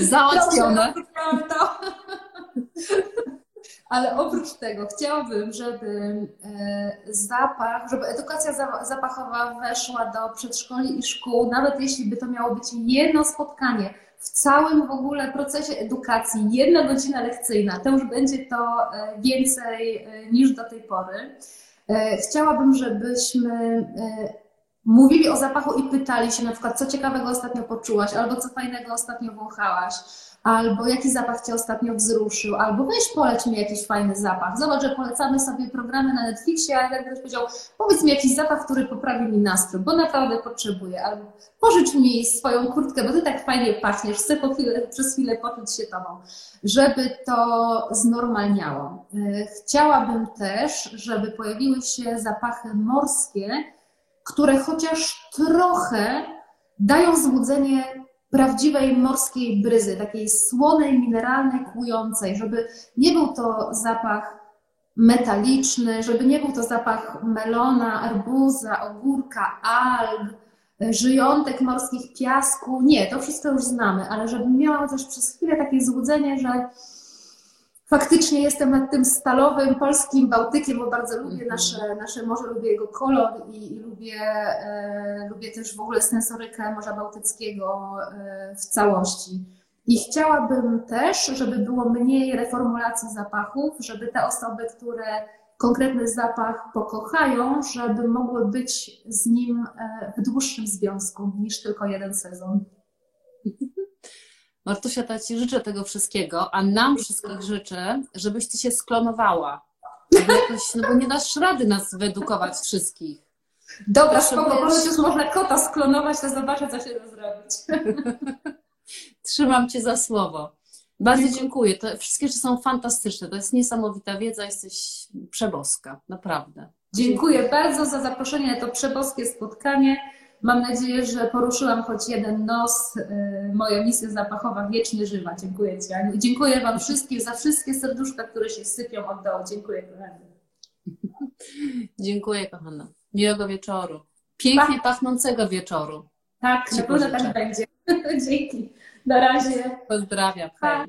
Załatwione. Ale oprócz tego chciałabym, żeby e, zapach, żeby edukacja zapachowa weszła do przedszkoli i szkół, nawet jeśli by to miało być jedno spotkanie w całym w ogóle procesie edukacji, jedna godzina lekcyjna, to już będzie to e, więcej e, niż do tej pory. Chciałabym, żebyśmy mówili o zapachu i pytali się na przykład, co ciekawego ostatnio poczułaś, albo co fajnego ostatnio wąchałaś, albo jaki zapach Cię ostatnio wzruszył, albo weź poleć mi jakiś fajny zapach. Zobacz, że polecamy sobie programy na Netflixie, a jak ktoś powiedział, powiedz mi jakiś zapach, który poprawi mi nastrój, bo naprawdę potrzebuję, albo pożycz mi swoją kurtkę, bo Ty tak fajnie pachniesz, chcę po chwilę, przez chwilę poczuć się Tobą, żeby to znormalniało. E, chciałabym też, żeby pojawiły się zapachy morskie, które chociaż trochę dają złudzenie prawdziwej morskiej bryzy, takiej słonej, mineralnej, kłującej, żeby nie był to zapach metaliczny, żeby nie był to zapach melona, arbuza, ogórka, alg, żyjątek morskich, piasku. Nie, to wszystko już znamy, ale żeby miała też przez chwilę takie złudzenie, że faktycznie jestem nad tym stalowym polskim Bałtykiem, bo bardzo lubię mhm. nasze, nasze morze, lubię jego kolor i, i lubię, e, lubię też w ogóle sensorykę Morza Bałtyckiego e, w całości. I chciałabym też, żeby było mniej reformulacji zapachów, żeby te osoby, które konkretny zapach pokochają, żeby mogły być z nim e, w dłuższym związku niż tylko jeden sezon. Martusia, ja Ci życzę tego wszystkiego, a nam wszystkich życzę, żebyś Ty się sklonowała. Jakoś, no bo nie dasz rady nas wyedukować wszystkich. Dobra, spoko, wiesz... już można kota sklonować, to zobaczę, co się da zrobić. Trzymam Cię za słowo. Bardzo dziękuję. Te wszystkie rzeczy są fantastyczne. To jest niesamowita wiedza, jesteś przeboska, naprawdę. Dziękuję, dziękuję bardzo za zaproszenie na to przeboskie spotkanie. Mam nadzieję, że poruszyłam choć jeden nos. Y, moja misja zapachowa wiecznie żywa. Dziękuję Ci, Aniu. dziękuję Wam wszystkim za wszystkie serduszka, które się sypią od dołu. Dziękuję, kochani. Dziękuję, kochana. Miłego wieczoru. Pięknie pa. pachnącego wieczoru. Tak, na pewno tak będzie. Dzięki. Na razie. Pozdrawiam. Hej.